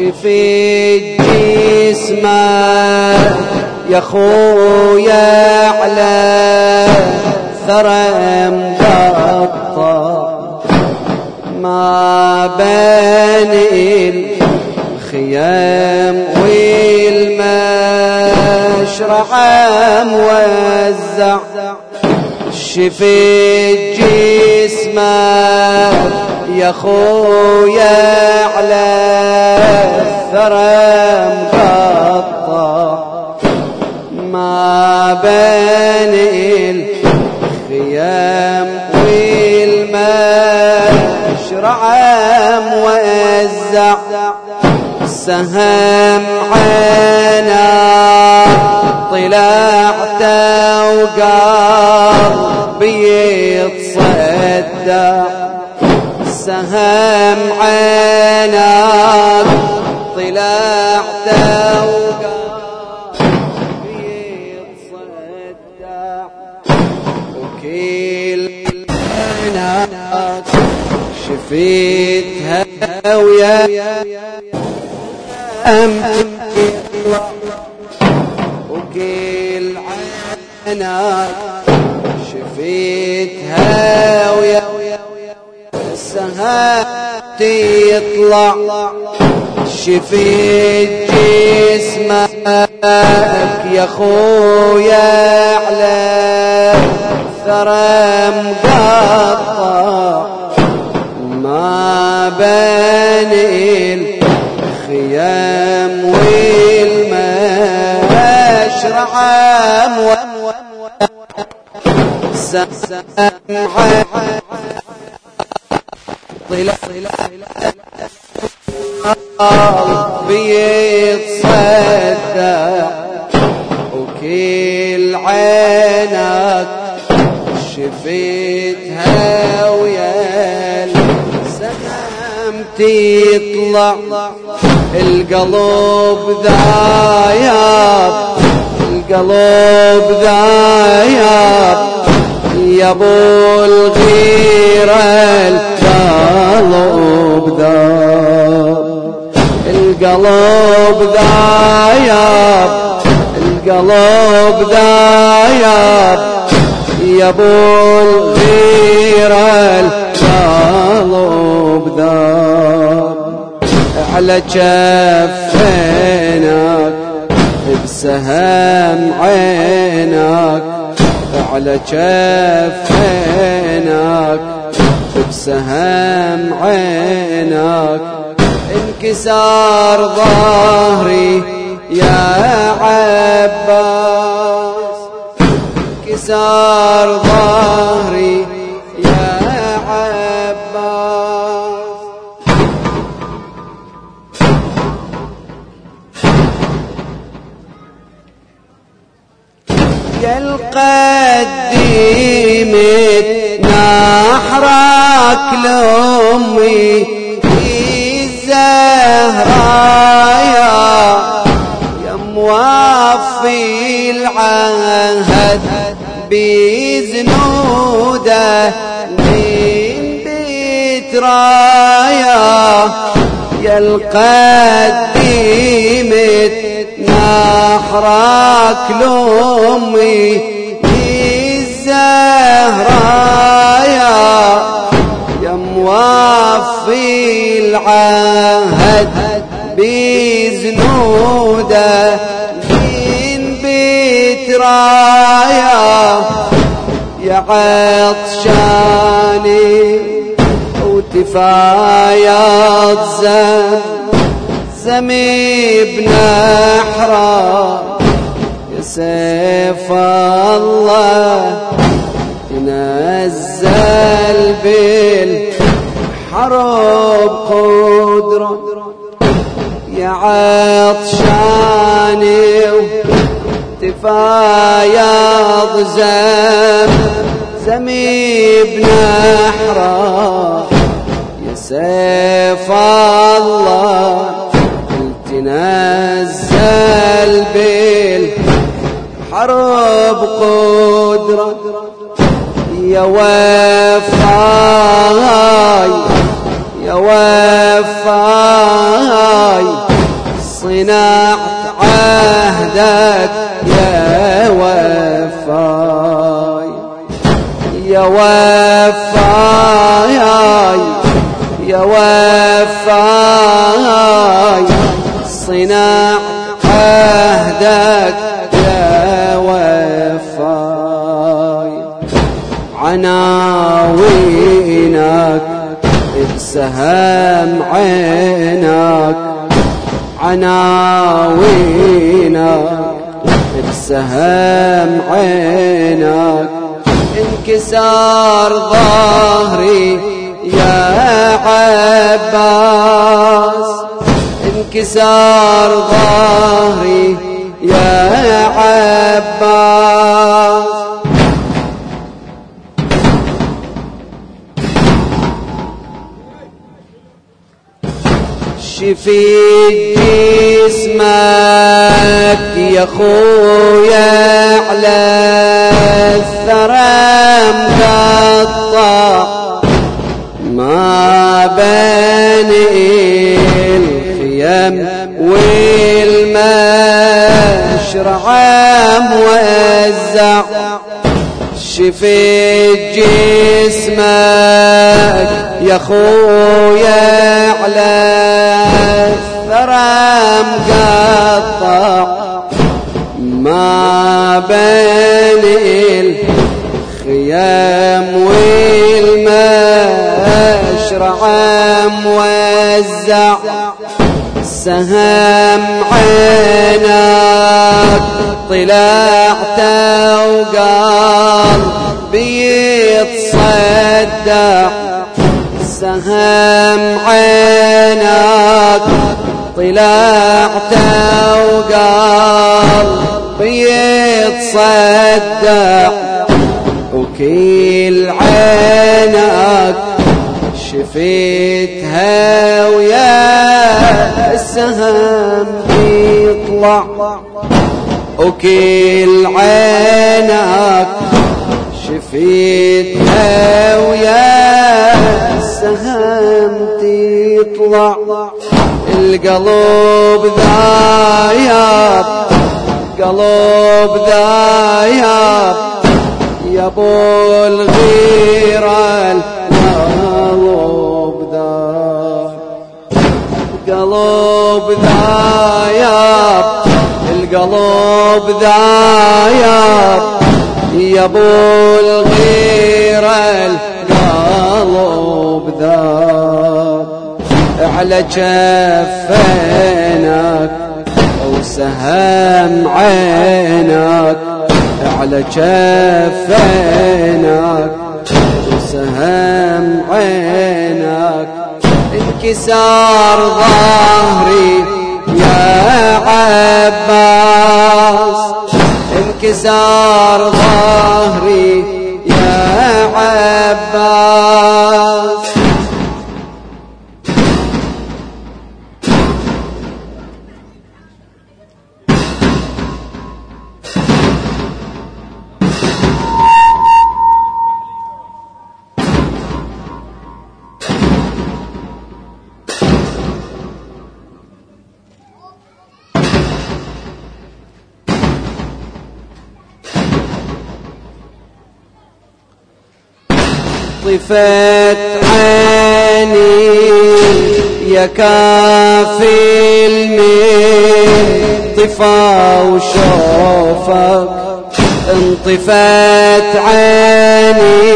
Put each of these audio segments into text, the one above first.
شفي جسمه يا خويا على ثرى مقطع ما بين الخيام والمشرعة موزع شفيت جسمك يا خويا على الثرى مقطع. ما بين الخيام والمشرعة موزع سهم عينا طلعت وقلبي يتصدع. سهم عينك طلعت وقلبي يتصدع وكل عينك شفيتها ويا أم وكل عينك شفيتها ويا السهام تطلع شفيت جسمك يا خويا على ثرى مقطع ما بين الخيام والمشرعة سمع طلع قلبي يتصدع وكل عينك شفيتها ويا السلام تطلع. القلب ذايب القلب ذايب. يا ابو الغيره القلب ذاب القلب ذايب القلب ذايب يا ابو الغيره القلب ذاب على جفينك بسهم عينك. على جفينك بسهم عينك. انكسار ظهري يا عباس. انكسار ظهري يا عباس. يا القديمة نحرك لأمي الزهرايا. يا موفي العهد بزنودة من بيت رايا يا القديمة نحرك لأمي الزهرايا يا موفي العهد بزنوده من بيت رايا يا عطشاني وتفايض زم زمي بنحرة يا سيف الله ينزل بالحرب قدرة يا عطشاني تفايض زم زمي بنحرة يا سيف الله تنزل بالحرب قدرة. يا وفاي يا وفاي صنعت عهدك يا وفاي. يا وفاي يا وفاي صنعت عهدك يا وفاي. عناوينك بسهام عينك. عناوينك بسهم عينك. انكسار ظهري يا عباس. انكسار ظهري يا عباس. شفي جسمك يا خويا على الثرى مقطع ما بين الخيام والمشرع موزع شفيت جسمك يا خويا على الثرى مقطع ما بين الخيام والمشرع موزع سهم عينك طلعت وقال بيتصدع سهم عينك طلعت وقال بيتصدع وكل عينك شفيتها ويا السهم بيطلع وكل عينك شفيتها ويا السهم تطلع. القلب ذايب قلب ذايب. يا أبو الغيره القلب ذايب القلب ذايب. يا أبو الغيرة القلب ذاب على جفينك وسهم عينك. على جفينك وسهم عينك. انكسار ظهري يا عباس. انكسار ظهري يا عباس. طفت عيني يا كافي المين طفا وشوفك انطفت عيني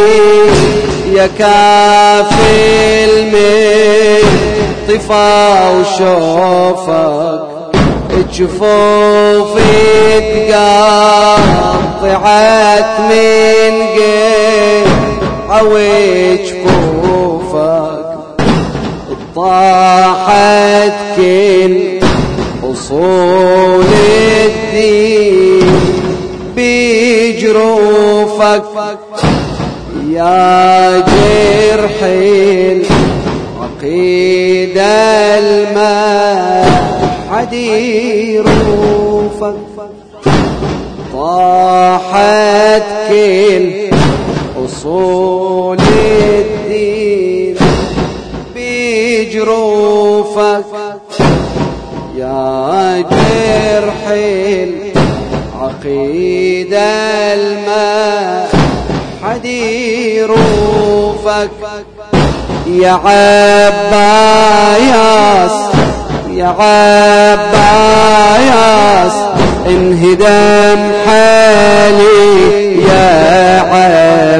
يا كافي المين طفا وشوفك جفوفي تقطعت من قيد عويج كوفك طاحت كل أصول الدين بجروفك يا جرح العقيدة الماء حديروفك طاحت كل أصول الدين بجروفك. يا جرح العقيدة الماء حد يروفك يا عباياس يا عباياس انهدم حالي يا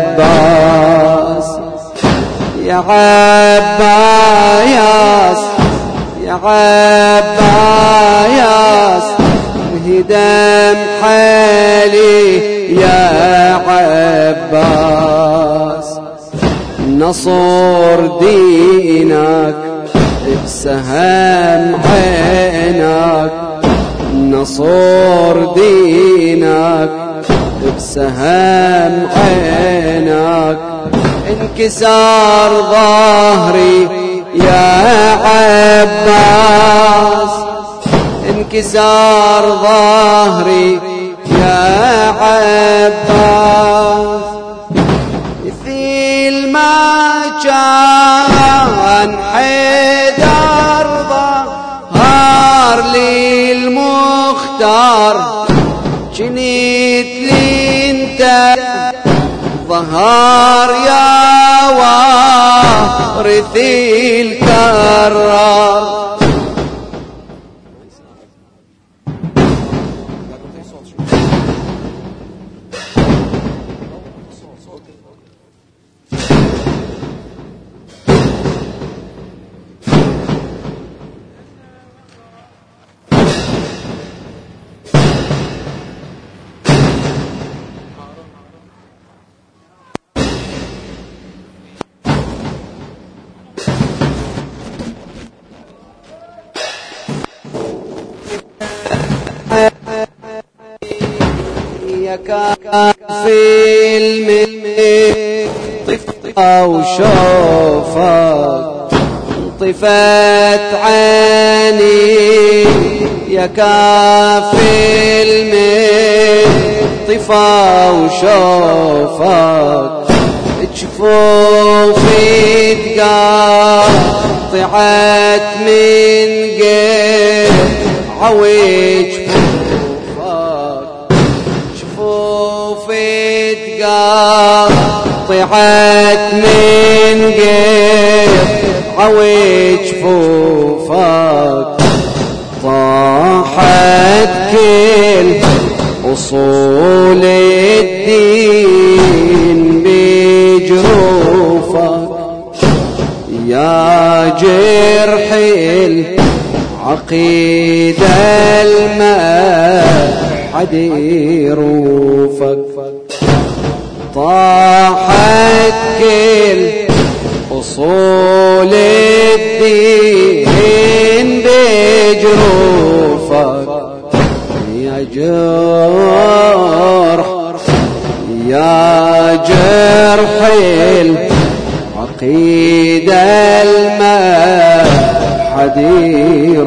عباس. يا عباياس يا عباياس انهدم حالي يا عباس. نصر دينك بسهم عينك نصر دينك. بسهم عينك انكسار ظهري يا عباس. انكسار ظهري يا عباس. مثل ما كان حيدر ظهر لي المختار جنيت لي انت ظهر يا وارث الكرار في الملم طفا وشوفك طفت عيني يا كافي الميل طفا وشوفك جفوفي تقاطعت من قير عوج تقاطعت من عوج جفوفك طاحت كل أصول الدين بجروفك. يا جرح العقيدة الماء حد يروفك طاحت كل أصول الدين بجروفك. يا جرح يا جرح العقيدة الماء حديروفك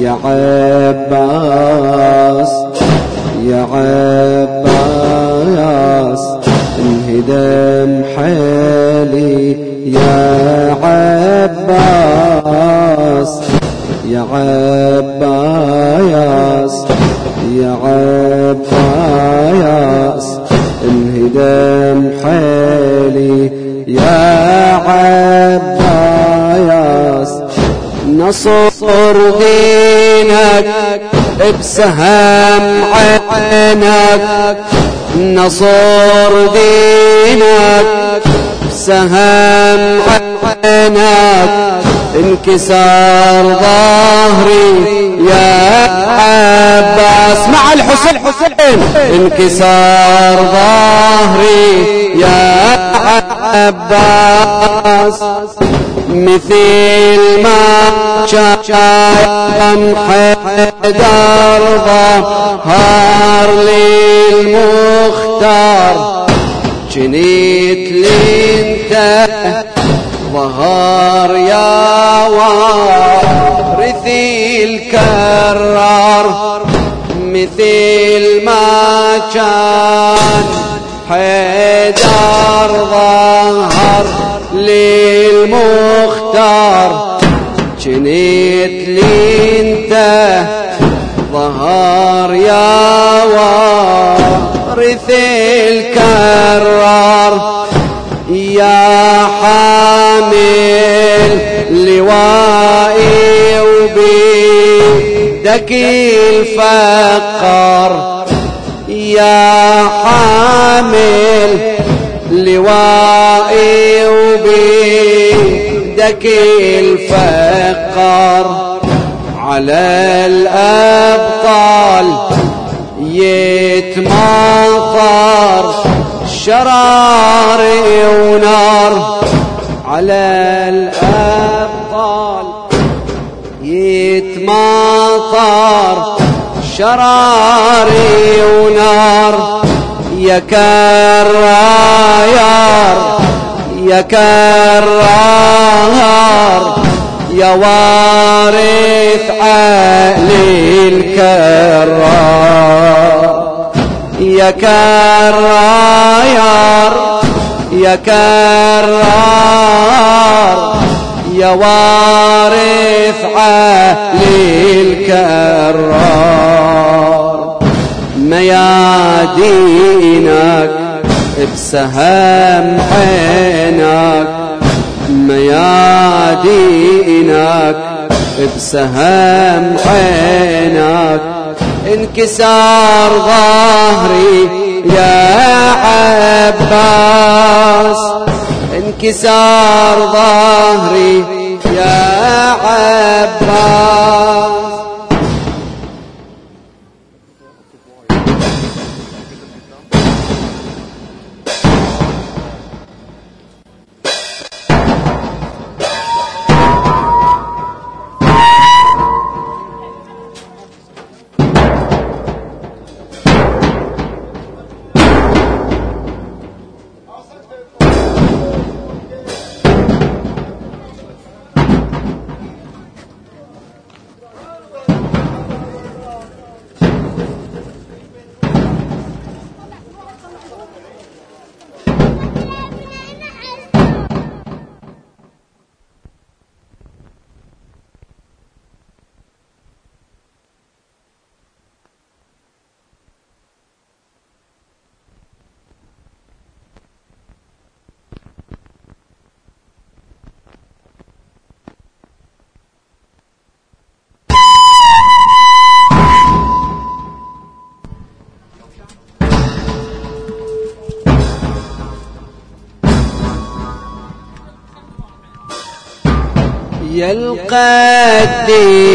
يا عباس يا عباس انهدم حالي يا عباس. يا عباس يا عباس انهدم حالي يا عباس. نصر دينك بسهم عينك نصر دينك. بسهم عينك انكسار ظهري. يا عباس مع الحسين حسين. انكسار ظهري. يا عباس مثل ما كان حيدر ظهر للمختار. جنيت لي انت ظهر يا وارث الكرار مثل ما كان حيدر ظهر للمختار جنيت لي انت ظهر يا وارث الكرار. يا حامل لوائي وبيدك الفقر يا حامل لوائي وبيدك الفقر على الأبطال يتماطر شراري ونار على الأبطال يتماطر شراري ونار يا كرايار يا كرار يا وارث علي الكرار يا كرايار يا كرار يا وارث علي الكرار ميادينك بسهم عينك ميادينك بسهم عينك انكسار ظهري يا عباس. انكسار ظهري يا عباس. يا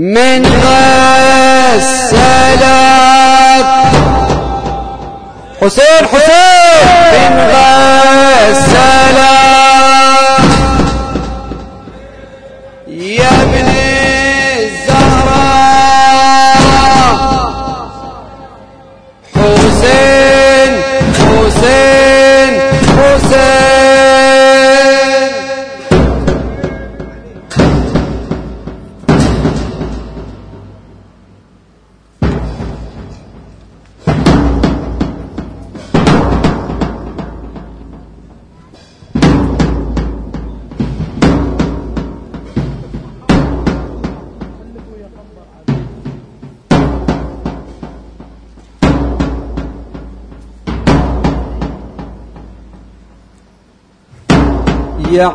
من غسلك حسين حسين! من غسلك يا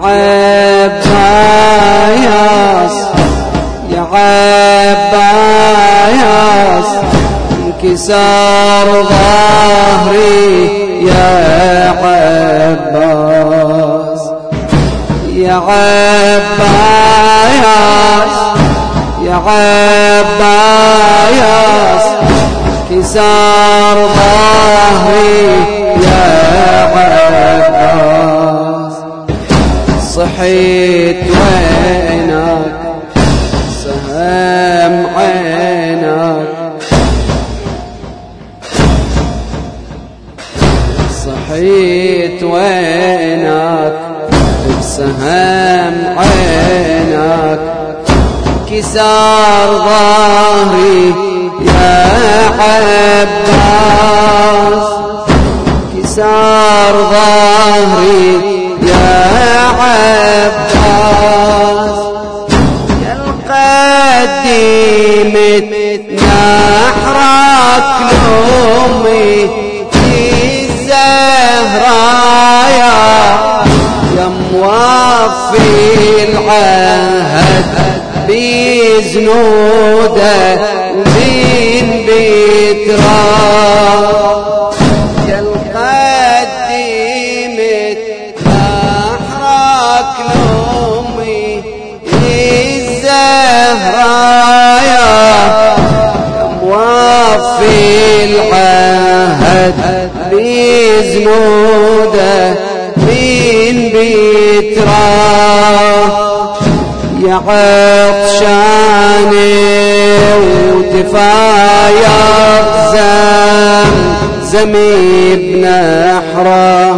زمي بنحره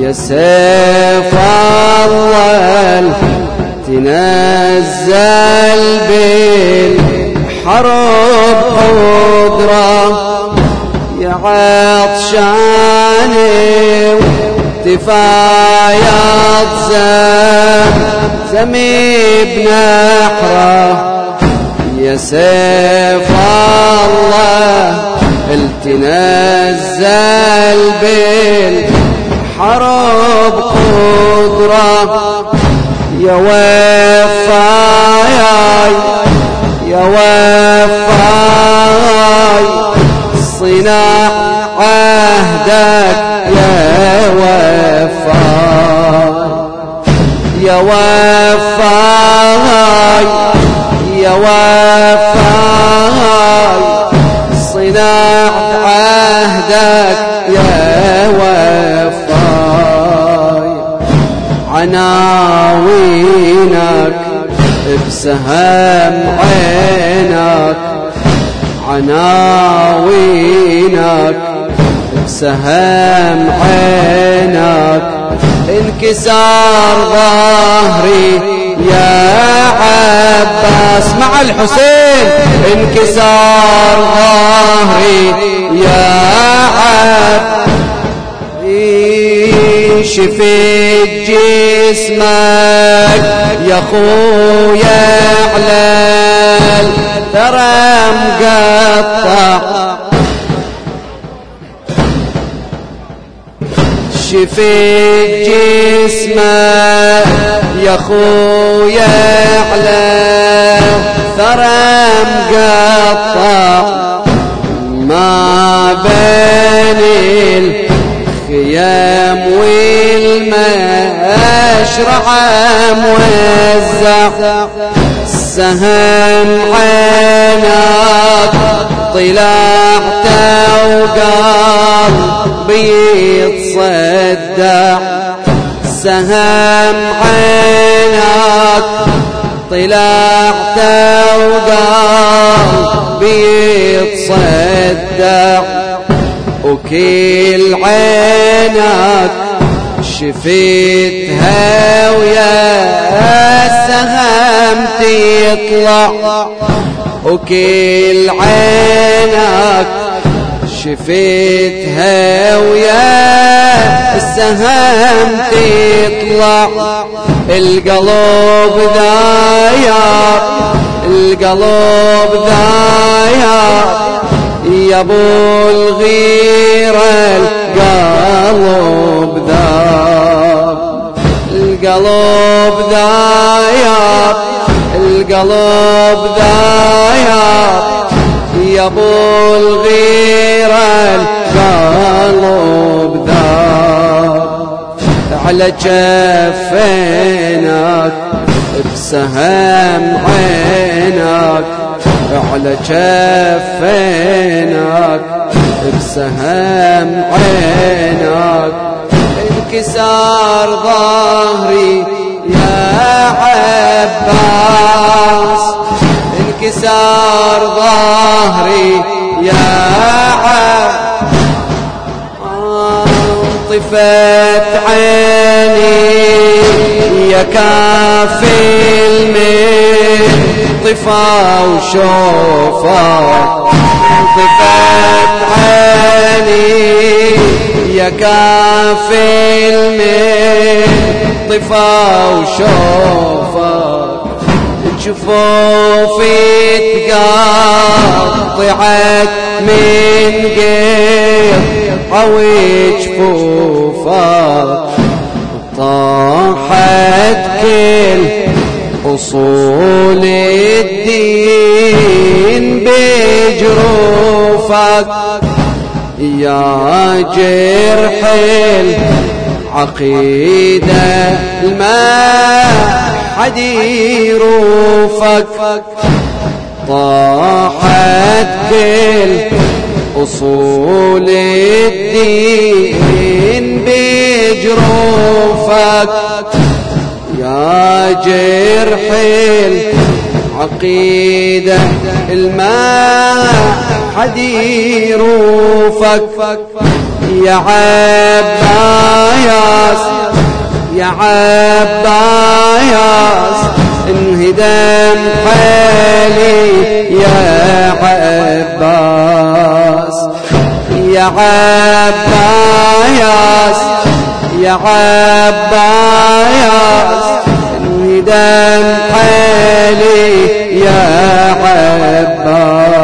يا سيف الله تنزل بالحرب قدرة. يا عطشاني تفايض زم زمي بنحره يا سيف الله التنزل بالحرب قدرة يا وفاي يا وفاي. صناع عهدك يا وفاي يا وفاي يا وفاي. صناع عهدك يا وفاي عناوينك بسهم عينك. عناوينك بسهم عينك. انكسار ظهري يا عباس مع الحسين. انكسار ظهري يا عباس شفيت جسمك يا خويا علال ترى مقطع شفيت جسمك يا خويا على ثرى مقطع ما بين الخيام والمشرعة موزع. سهم عينك طلعت وقال بيتصدع. سهم عينك طلعت وقال بيتصدع وكل عينك شفيتها ويا السهم تطلع. وكل عينك شفيتها ويا السهم تطلع. القلب ذاير القلب ذاير يا أبو الغيرة القلب ذاب القلب ذاير القلب ذاير يا أبو الغيرة على جفينك بسهم عينك. على جفينك بسهم عينك. انكسار ظهري يا عباس. انكسار ظهري يا عباس. طفت عيني يا كافي طفا وشوفا. طفت عيني يا كافي طفا وشوفا. جفوفي تقطعت من غير قوي جفوفك طاحت كل أصول الدين بجروفك. يا جرح العقيدة الماء حد يروفك طاحت كل أصول الدين بجروفك. يا جرح العقيدة الماء حد يروفك يا عباس يا عباس انهدم حالي يا عباس. يا عباس يا عباس انهدم حالي يا عباس.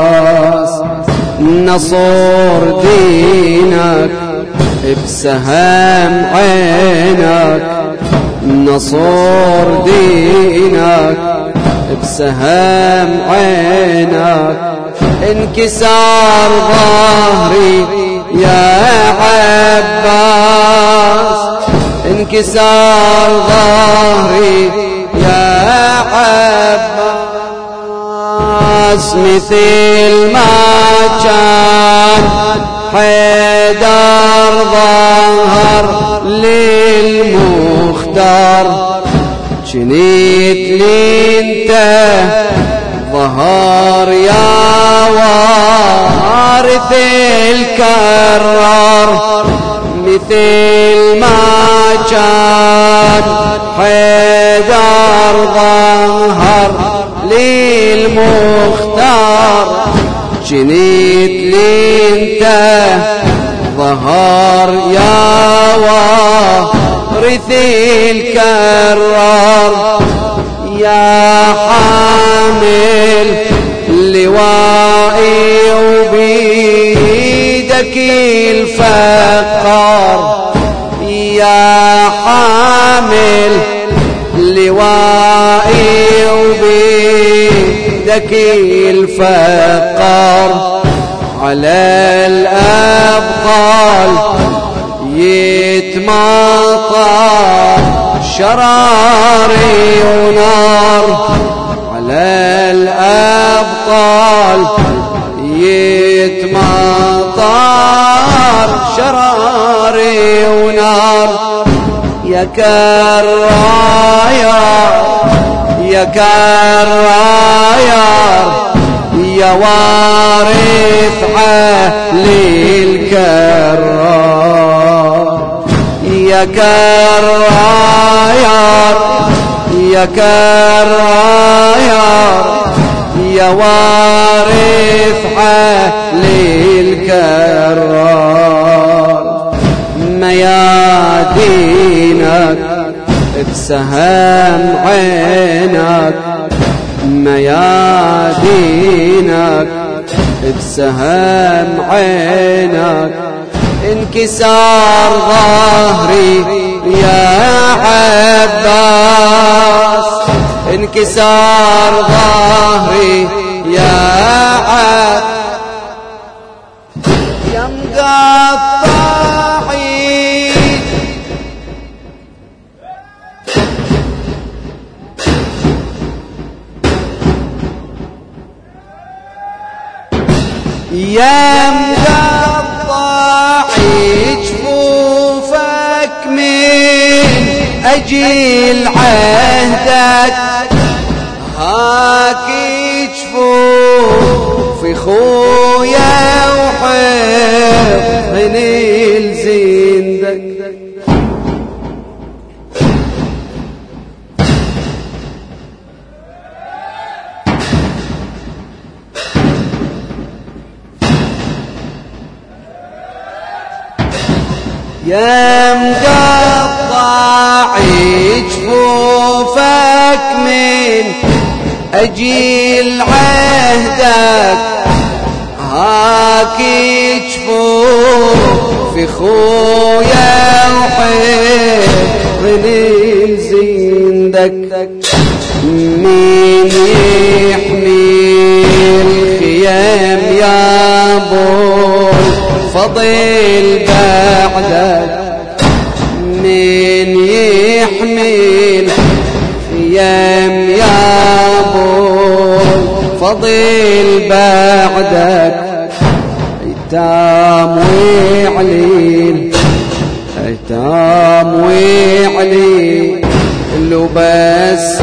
نصور دينك بسهم عينك نصور دينك بسهم عينك. انكسار ظهري يا عباس. انكسار ظهري يا عباس. مثل ما كان حيدر ظهر للمختار جنيت لي ظهر يا وارث الكرار. مثل ما كان حيدر ظهر للمختار جنيت لي ظهر يا وارث الكرار يا حامل لوائي وبيدك الفقار يا حامل لوائي وبيدك الفقار. على الأبطال يتمطر شراري ونار. على الأبطال يتمطر شراري ونار. يا كرايا يا كرايا يا وارث علي الكرار يا كراير يا كراير يا وارث علي الكرار ميادينك بسهم عينك. ميادينك بسهم عينك. انكسار ظهري يا عباس. انكسار ظهري يا عباس. يا مقطعي يا مقطعي جفوفك من أجيل عهدك. هاك جفوف خويا وحفظني لزندك يا مقطع جفوفك من أجيل عهدك. هاك جفوف خويا وحفظني زندك. مين يحمي الخيام يا بول فضيل بعدك من يحمل خيام يا بول فضيل بعدك أيتام وعليل أيتام وعليل. لو بس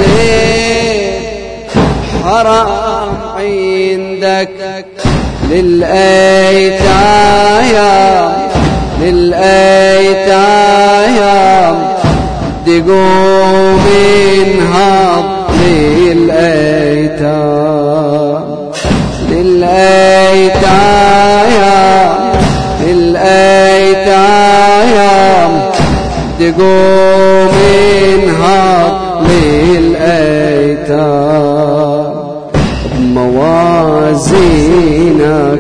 حرام عندك للأيتام للأيتام. تقوم انهض للأيتام. للأيتام للأيتام. تقوم انهض للأيتام. بموازينك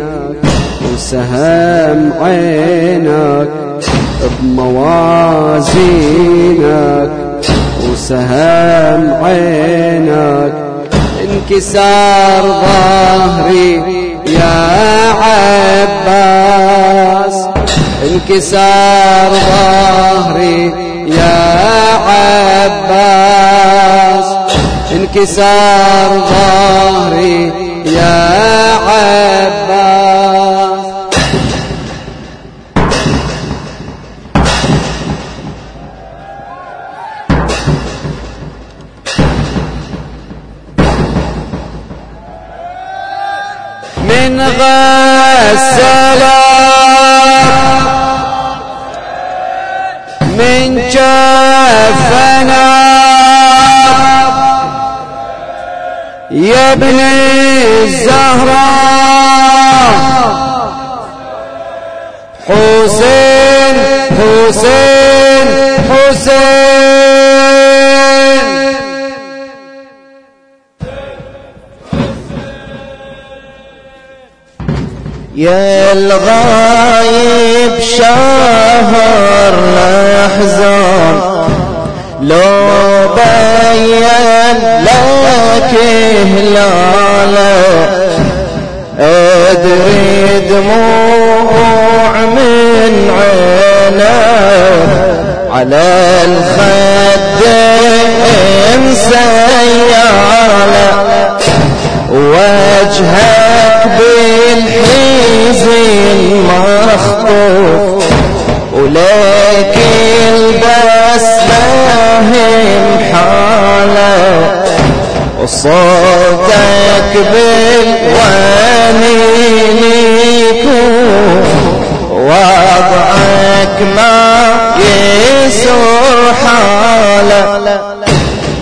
وسهم عينك بموازينك وسهم عينك انكسار ظهري يا عباس. انكسار ظهري يا عباس. انكسار ظهري يا عباس. من غسلك من جفنا يا ابن الزهراء حسين حسين حسين. يا الغايب شهر الأحزان. لو بين لك هلالة أدري دموع من عينة. على الخدين سيالة وجهك بالحزن مخطوف ولك البسمة هم حالة وصوتك بالوانين وضعك ما يسر حاله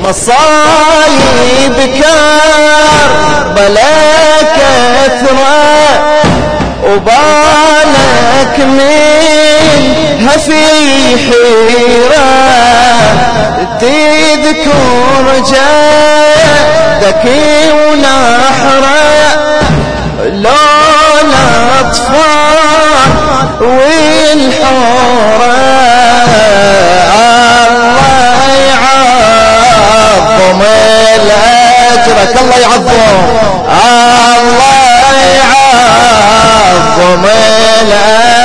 مصايب كربلا كثرة وبالك من هفي حيرة تذكر جدك ونحرة لون أطفال والحورة الله يعظم الأجرك الله يعظم. الله يعظم.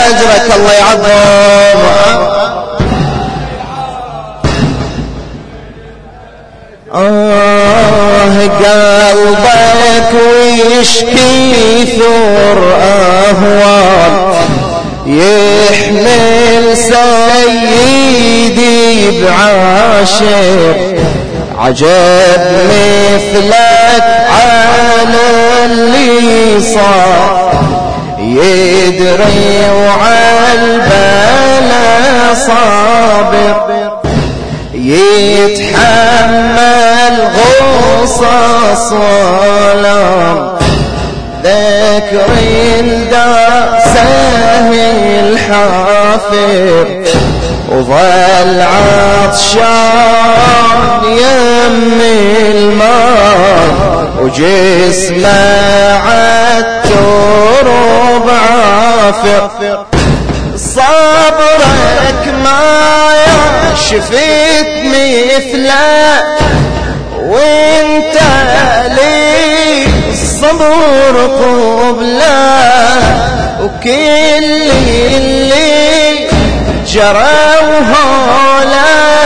أجرك الله يعظم. آه قلبك ويشكي ثور أهوال. يحمل سيدي بعاشر عجب مثلك على اللي صار. يدري وعالبلا صابر يتحمل غصص ولام ذكر داسه الحافر. وظل عطشان يم الماء وجسمه عالترب عافر صبرك ما شفت مثله وانت لي الصبر قبلة وكل اللي جرى وهولا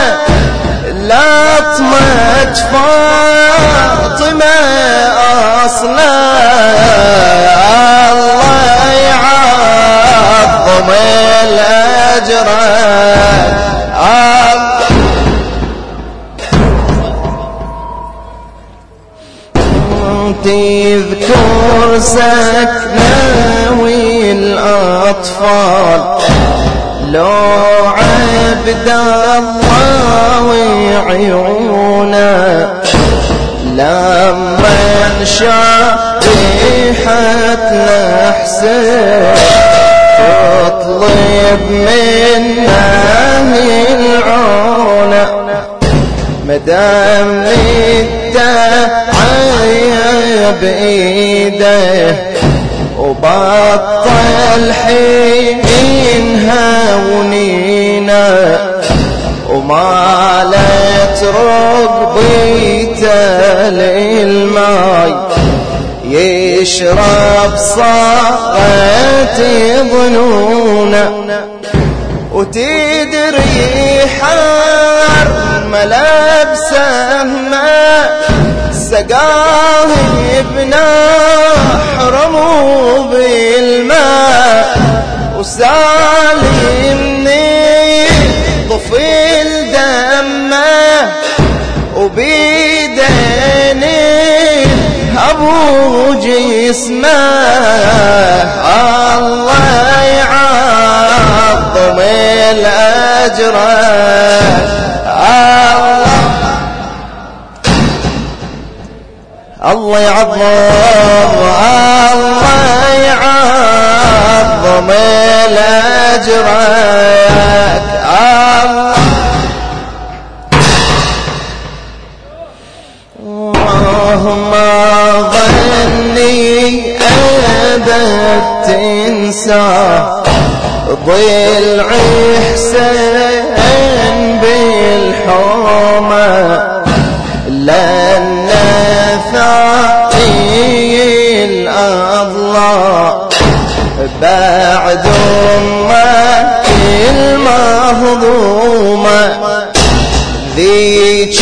لطمة فاطمة أصلا. الله يعظم الأجر. تذكر سكنة والأطفال لو عبد الله وعيونه لما انشا ريحة الحسين تطلب منا العونه مدام الدعاية بإيده وبطل حين هونينا ومالت رقبيته للماي. يشرب صاغة ظنونه وتدري حار ملابسه ما سقاه بنحرم بالماء. وسالمني طفل دمه وبيدني أبو جسمه. الله يعظم الأجر. الله يعظم الله يعظم الاجر ما ظني أبد تنسى ضلع حسين بالحومة لأن ثاني الأضلاع بعد ما المهضومة ذيك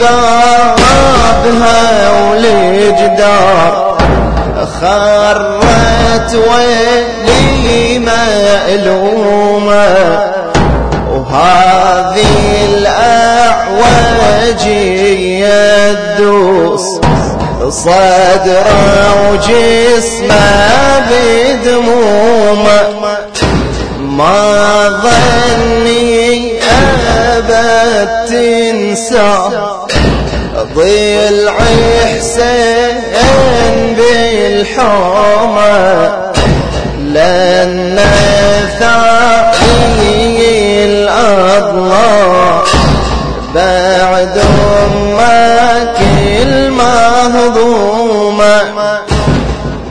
بابها والجدار خرت ويلي مألومة. وهذه الأعواج يدوس صدره وجسمه بدمومة. ما ظني أبد تنسى ضلع حسين لأن ثاني الأضلاع بعد ما كل مهضومة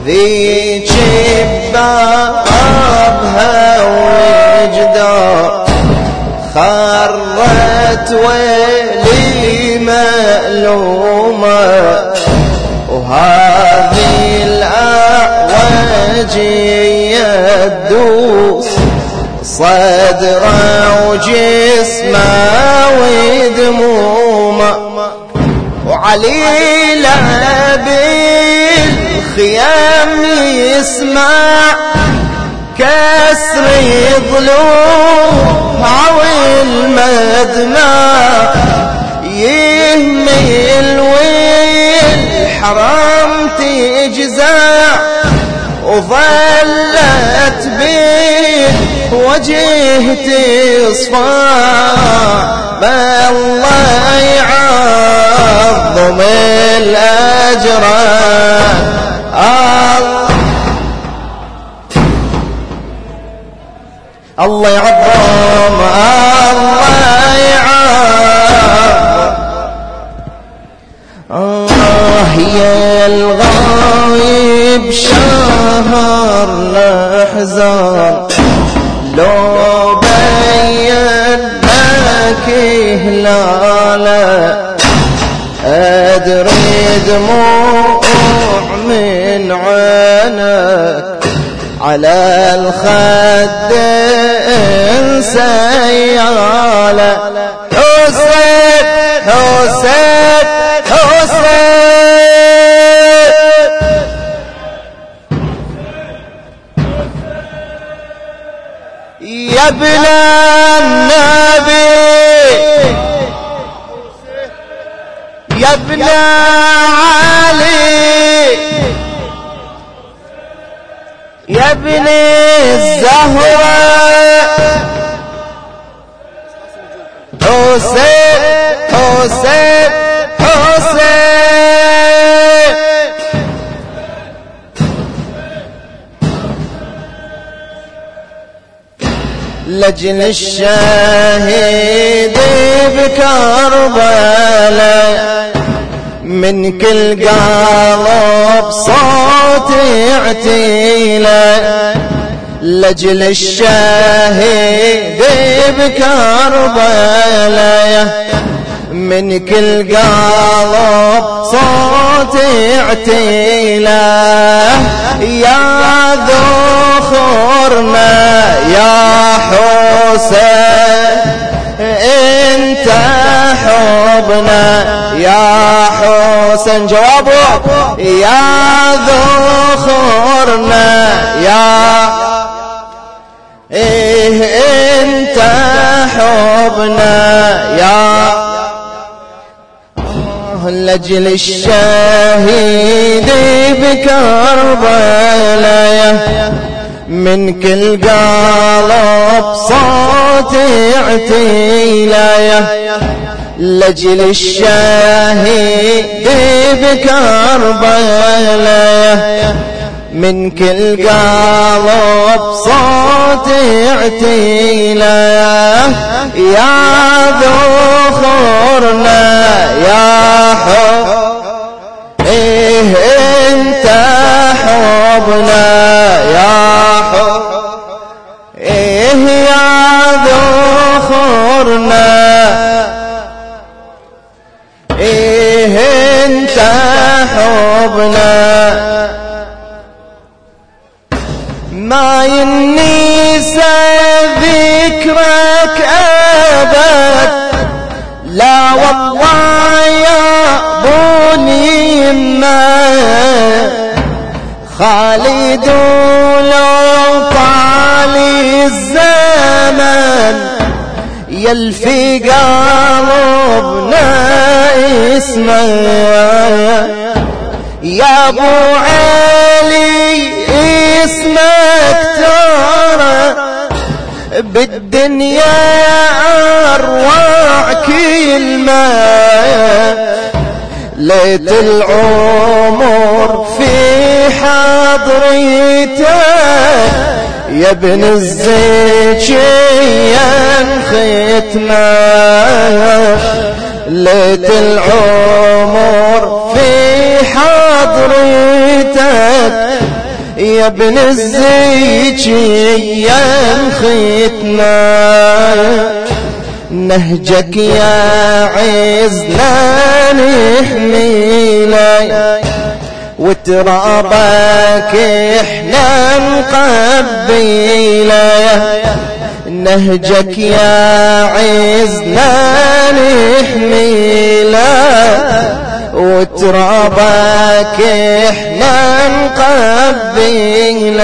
ذيك بابها وجدار خالق مرت ولي مألومة وهذه الأعواج يدوس صدره وجسمه ودمومه. وعلي بالخيام يسمع كسر ضلوع والمدمع يهمل والحرام تجزع. وظلت بيه وجه تصفى ما الله يعظم الأجر. الله يعظم الله يعظم. آه يا الغايب شهر الأحزان. لو بين لك هلاله أدري دموع من عينك على الخد سيالة حسين حسين. ابن النبي. يا ابن علي. يا ابن الزهرة. حسين حسين حسين. لجل الشهيد بكربلاء من كل قلب صوت يعتيله لجل الشهيد بكربلاء من كل قلب صوت يعتيله يا ذخرنا يا حسين انت حبنا يا حسن جوابه يا ذخرنا يا إيه انت حبنا يا لجل الشهيد بكربلاء. من كل قلب صوت اعتيلايه لجل الشاهد بكربلاء. من كل قلب صوت اعتيلايه يا ذخرنا يا حب إيه انت حبنا يا إيه انت حبنا ما ينسى ذكرك أبد. لا والله يا بني ما خالد لو طال الزمن يلفي قلبنا اسمه. يا أبو علي ترى بالدنيا اروع كلمة. ليت العمر في حضرتك يا ابن الزكي ختمة. ليت العمر في حضرتك يا ابن الزكي ختمه نهجك يا عزنا نحميله وترابك إحنا نقبيله نهجك يا عزنا نحميله وترابك إحنا نقبله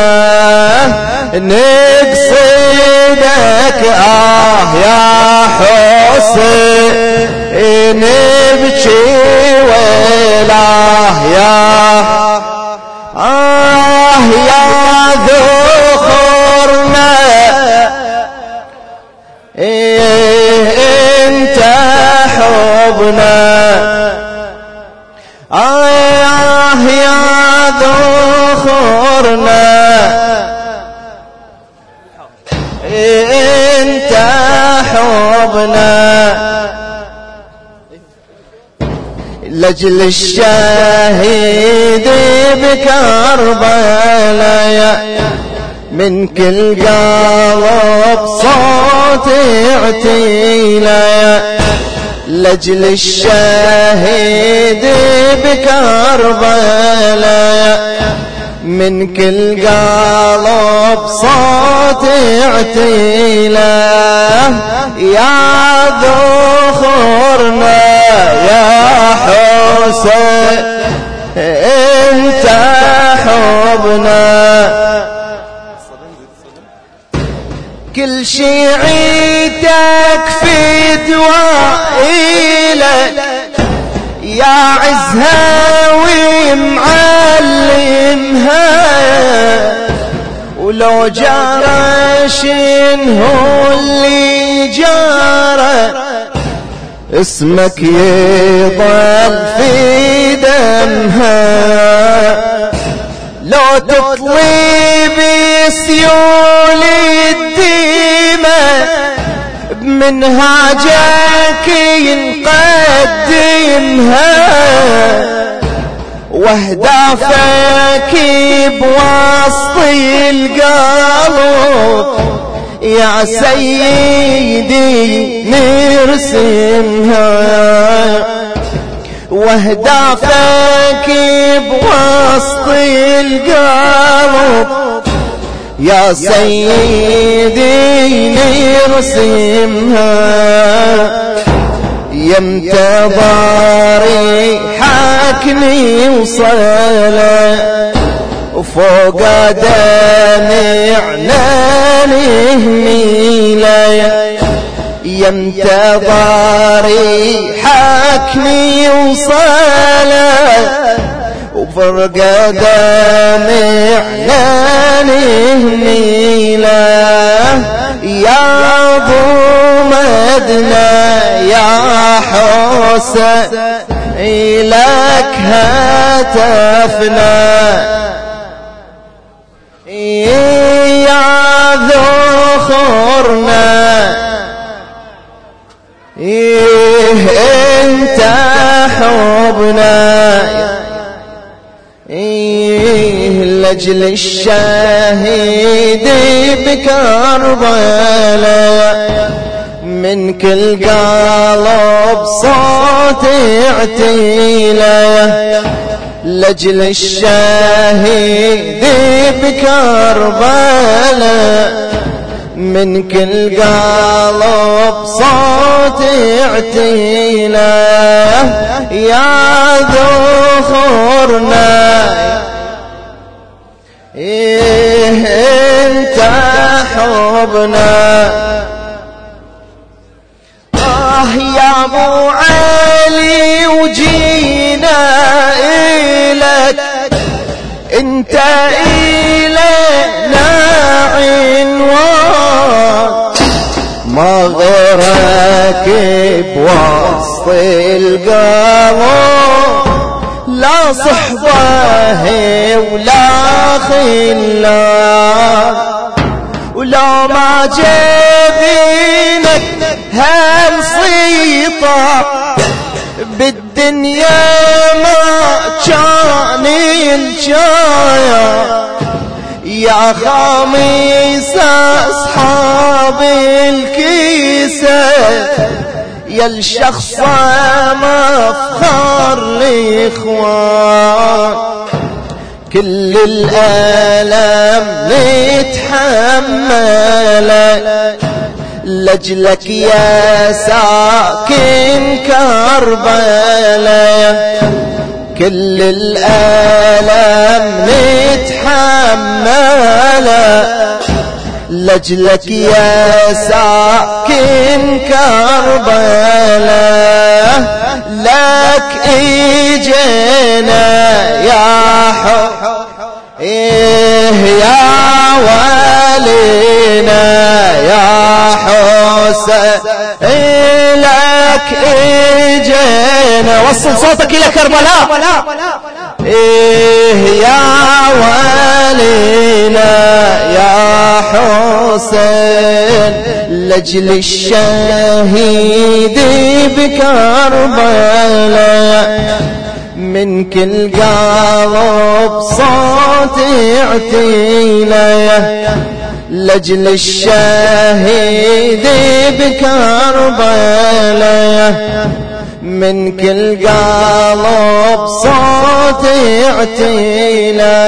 نقصدك آه يا حسين نبكي ويلاه يا. آه يا ذخرنا إيه إنت حبنا. آه يا ذخرنا انت حبنا لجل الشهيد بكربلاء من كل قلب صوت اعتيلا لجل الشهيد بكربلاء من كل قلب صوت اعتيلا. يا ذخرنا يا حسين انت حبنا. كل شيعتك في دوائلك يا عزها ومعلمها. ولو جرى شنهو اللي جرى اسمك يضل في دمها. لو تطوي بسيول الديمة بمنهاجك ينقدمها وأهدافك بوسط القلب. يا سيدي نرسمها. وأهدافك بوسط القلب يا سيدي نرسمها. يمتى ضاري حاكني وصلا وفوق دمعنا نهميلا يمتى ضاري حاكني وصلا وفرق دمعنا نهميلا يا ضمدنا يا حسين إلك هتفنا يا ذخرنا إيه إنت حبنا. إيه لجل الشهيد بكربلاء من كل قلب صوت اعتيله لجل الشهيد بكربلاء من كل قلب صوت اعتيله يا ذخرنا إيه أنت حبنا. آه يا أبو علي وجينا إلك أنت إلينا. عنوان ما غيرك بوسط القلب لا صحبه ولا خلان ولو ما جبينك هالصيطة بالدنيا ما كان الجاية يا خميس اصحاب بالكيسة يا الشخص مفخر الاخوان كل الالم نتحمله لجلك يا ساكن كربلاء كل الالم نتحمله لجلك يا ساكن كربلاء. لك إجينا يا حب إيه يا ولينا يا لك إجينا. وصل صوتك إلى كربلاء. إيه يا ولينا يا حسين لجل الشهيد بكربلاء. من كل قلب صوت يعتينا لجل الشهيد بكربلاء من كل قلب صوت يعتينا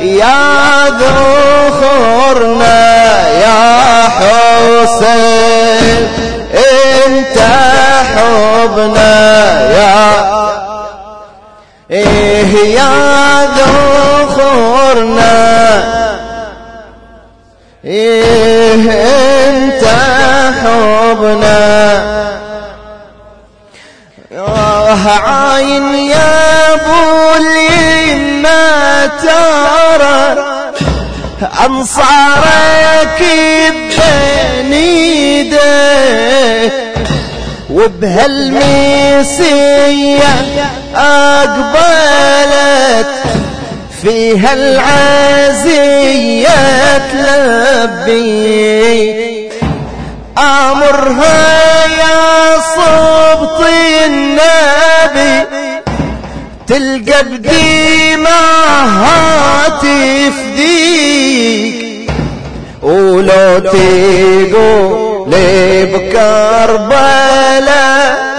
يا ذخرنا يا حسين انت حبنا يا إيه يا ذخرنا إيه أنت حبنا. عاين يا ابو ما ترى. أنصارك بين ايديك وبهالميسية أقبلت. فيها العزية تلبي أمرها يا صبط النبي تلقى بديمها تفديك ولو تقول بكربلاء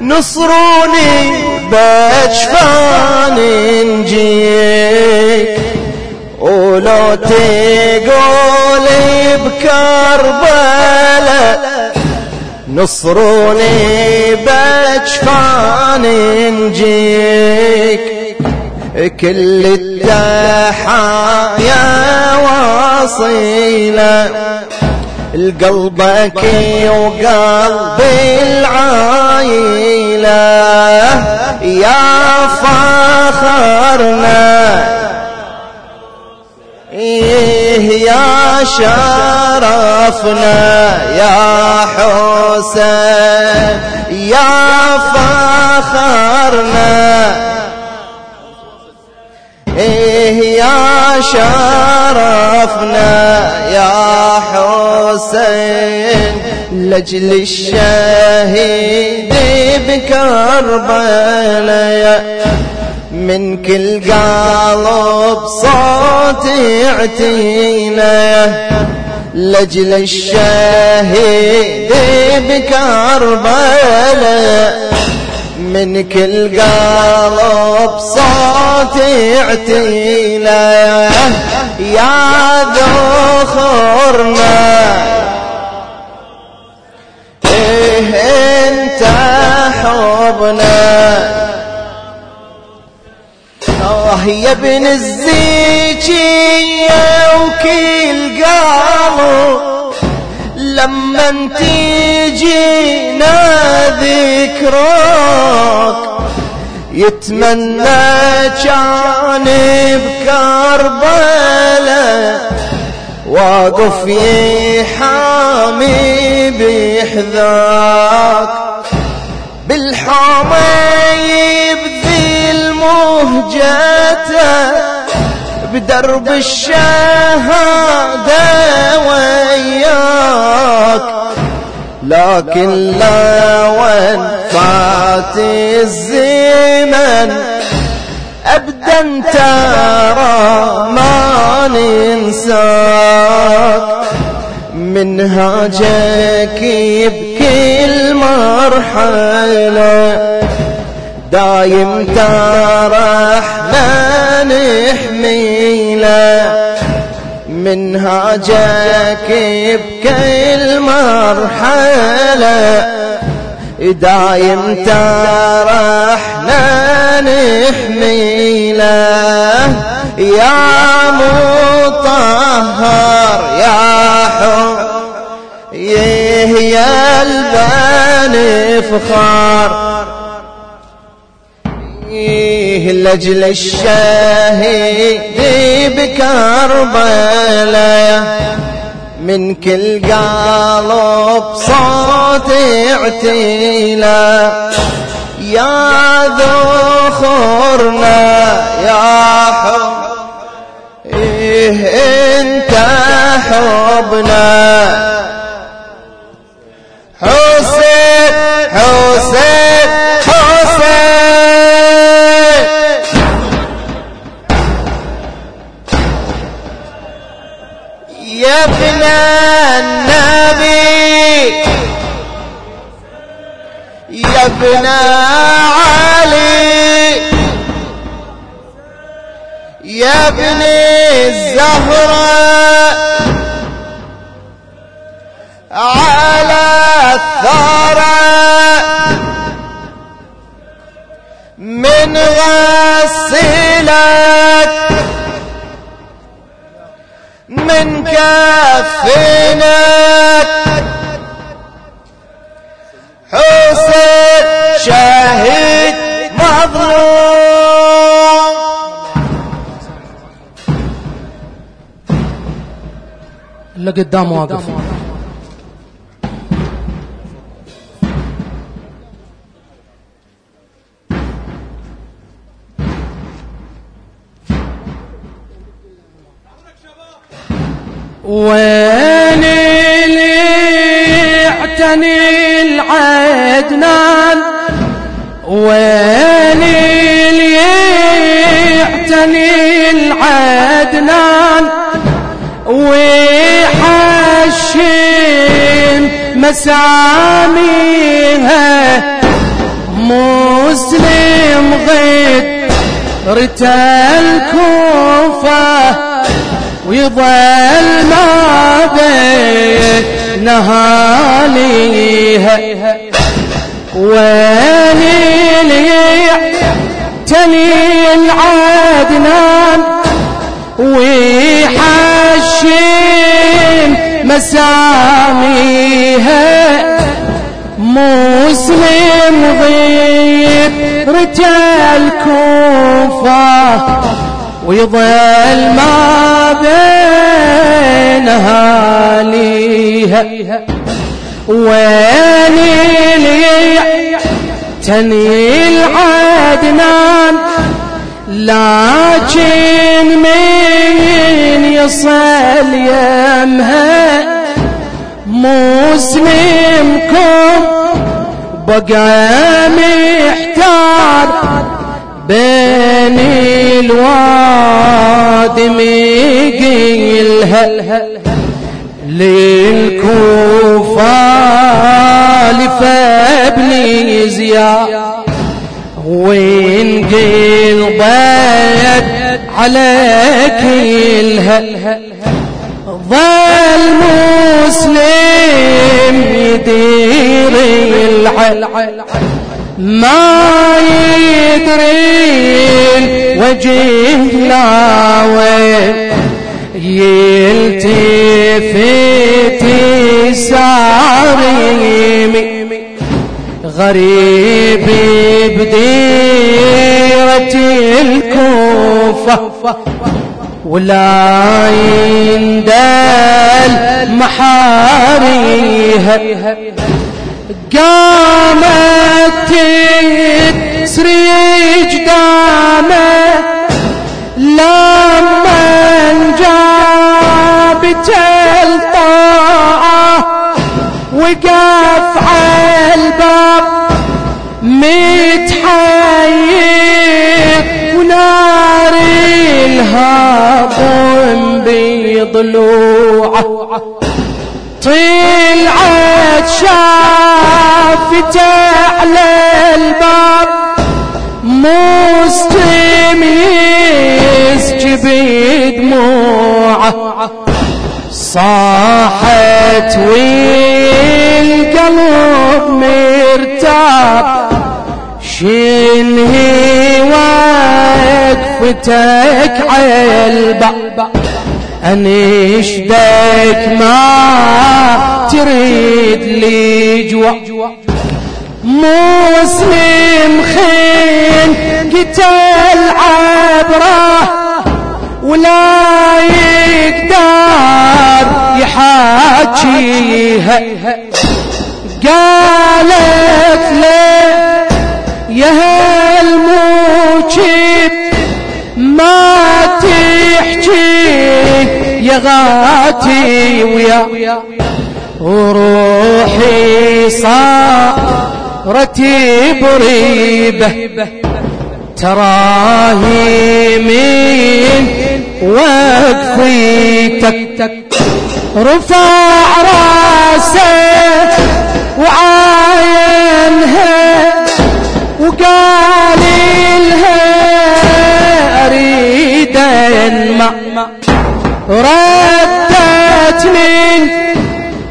نصروني بجفان نجيك ولو تقول بكربلاء نصروني بجفان نجيك كل التحايا واصيلة القلبك وقلب العايلة يا فخرنا. إيه يا شرفنا يا حسين يا فخرنا. إيه يا شرفنا يا حسين لجل الشهيد بكربلاء. من كل قلب صوت يعتينا. لجل الشهيد بكربلاء. من كل قلب صوت يعتينا. يا ذخرنا حبنا آه يا ابن الزيجية وكل قالوا لما تيجينا ذكرك يتمنى كان بكربلاء واقف يحامي بحذاك بالحامي يبذي المهجته بدرب الشهادة وياك. لكن لا وين فات الزمن أبدا ترى ما ننساك. منهاجك بكل مرحلة دايم ترحنا نحميله. منهاجك بكل مرحلة. دايم ترحنا نحميله. يا مطهر يا حب يا البان فخار. لجل الشهيد بكربلاء. من كل قلب صوت اعتيلا. يا ذخرنا يا حب. إيه إنت حبنا. حسين حسين حسين يا ابن النبي يا ابن علي يا ابن الزهراء على الثرى. من غسلك من كفنك حسين شهيد مظلوم. اللي قدام واقف. وين اللي اعتني العدنان؟ وين اللي اعتني العدنان؟ ويحشم مساميها مسلم غيد الكوفة ويظل ما بين نهاليها. ويلي تلي العدنان ويحشم مساميها. مسلم ضيب رجال كوفة ويظل ما بينها ليها وين لي تني العدنان لكن من يصل يمها مسلمكم بقى محتار. بين الواد ميقيلها للكوفة لفابني زياد وين قلبت عليك الها ظل مسلم يدير العل. ما يدري الوجه لا وين يلتفت ساريمي غريب بديرة الكوفة. ولا يندل محاريها. قامت تسري جدامه لما جابت الطاعة وقف على الباب متحير ونار الهضم بضلوعه طلعت شافته على الباب. مسلم يسكب دموعه. صاحت والقلب مرتاب. شنهي وقفتك عالباب انشدك ما تريد لي جوا. مسلم خين قتل عبره ولا يقدر يحاكيها. قالت له يا هالموجب ما تحكي يا غاتي ويا وروحي صارت بريبة. تراهي من وقفيتك. رفع راسه وعاينها وقال لها اريد ما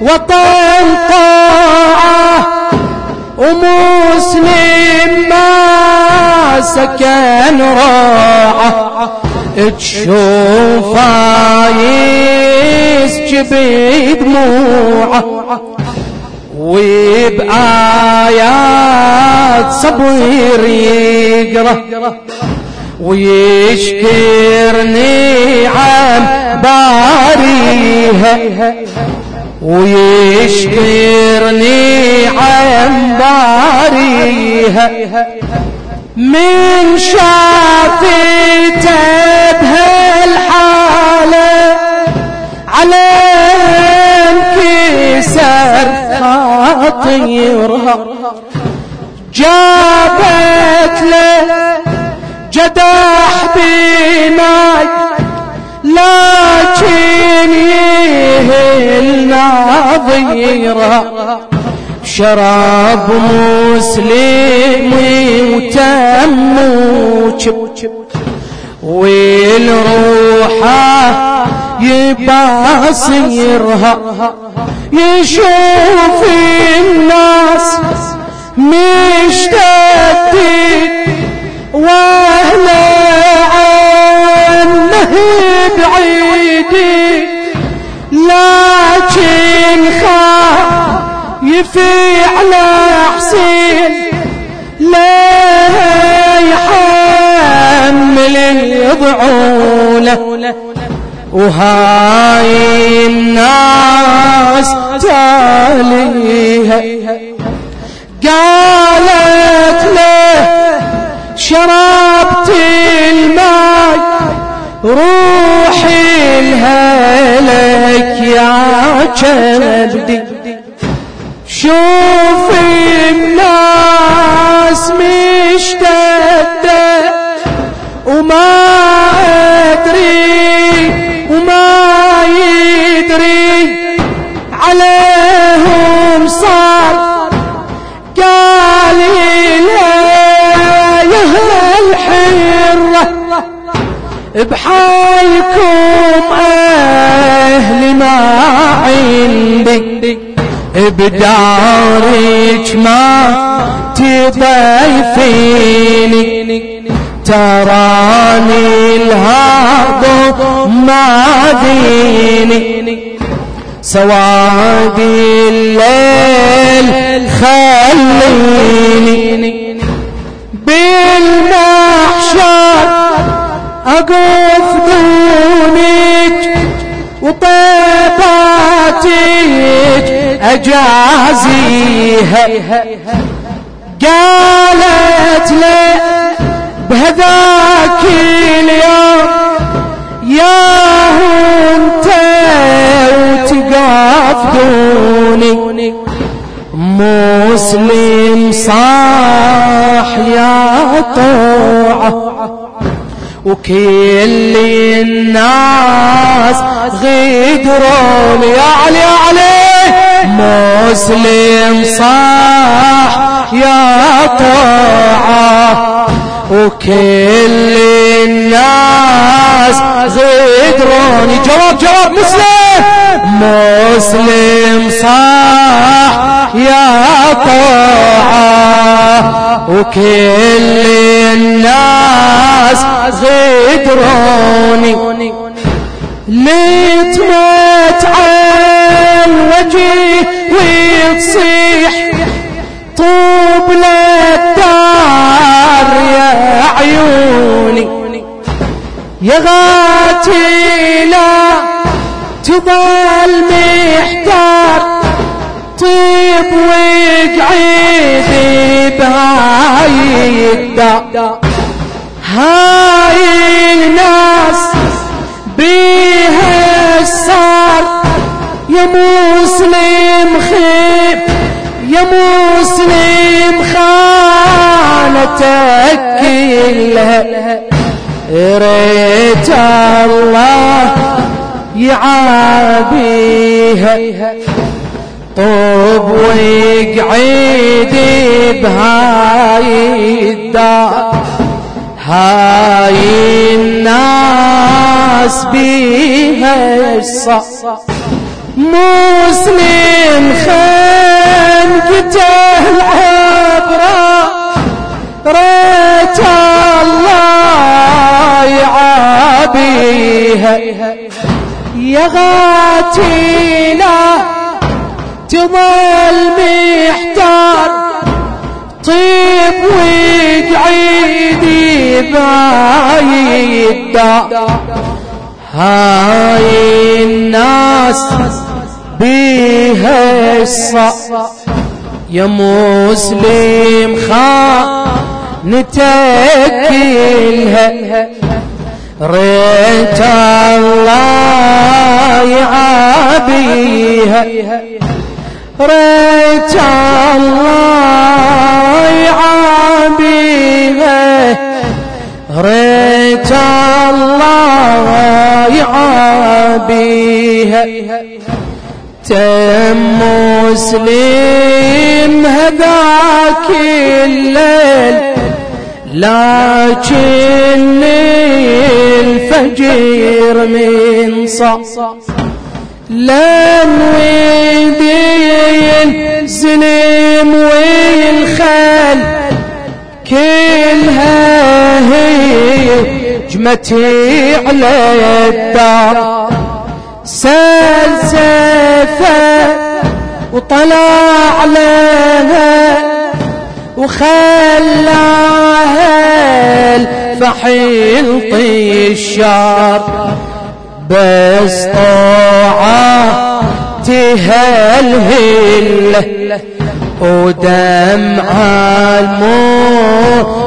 وطن طاعة ومسلم ما سكن راعة. تشوفا يسجب دموعه وبآيات صبر يقرأ. ويشكرني عن باريها. ويشكرني عن باريها. من شافته بهالحالة على انكسر خاطرها. جابت له جدح بناي لكن يهل نظيرها شراب مسلم وتم والروحة يباصيرها يشوف الناس مشتتين واهل عنه بعيدين لكن خايف على حسين لا يحمل يضعونه وهاي الناس تاليها. قالت شربت الماء روحي الهلك يا كبدي شوف الناس مشتدة وما بدارك ما تضيفيني. تراني الهض ما ديني. سواد الليل خليني. بالمحشر أقف دونك وطيباتك أجازيها. قالت له بهذاك اليوم يا أنت وتقف دوني مسلم صاح يا طوعة وكل الناس غدرون يا علي علي! مسلم صاح يا طاعة وكل الناس غدروني جواب جواب مسلم. مسلم صاح يا طاعة وكل الناس غدروني لتمت وجهي وتصيح طوب للدار يا عيوني. يا غاتي لا تضل محتار طيب وقعيدي بهاي هاي الناس بيها الصار يا مسلم خيب يا مسلم خانتك كلها ريت الله يعابيها. طوب وقعيدي بهاي الدار. هاي الناس بيها الصار مسلم خنقته العبرة ريت الله يعابيها. يا غاتينا تظل محتار. طيب وقعيدي بايدا هاي الناس بيها الصا يا مسلم خانتك ريت الله يعابيها. ريت الله يعابيها. ريت الله يعابيها تم مسلم هذاك الليل لكن الفجر من صا لم ويدين سلم والخال كلها هي جمتي على الدار. سلسفة وطلع لها وخلاها الفحيل طيشار. بس طاعة تهلهل ودمع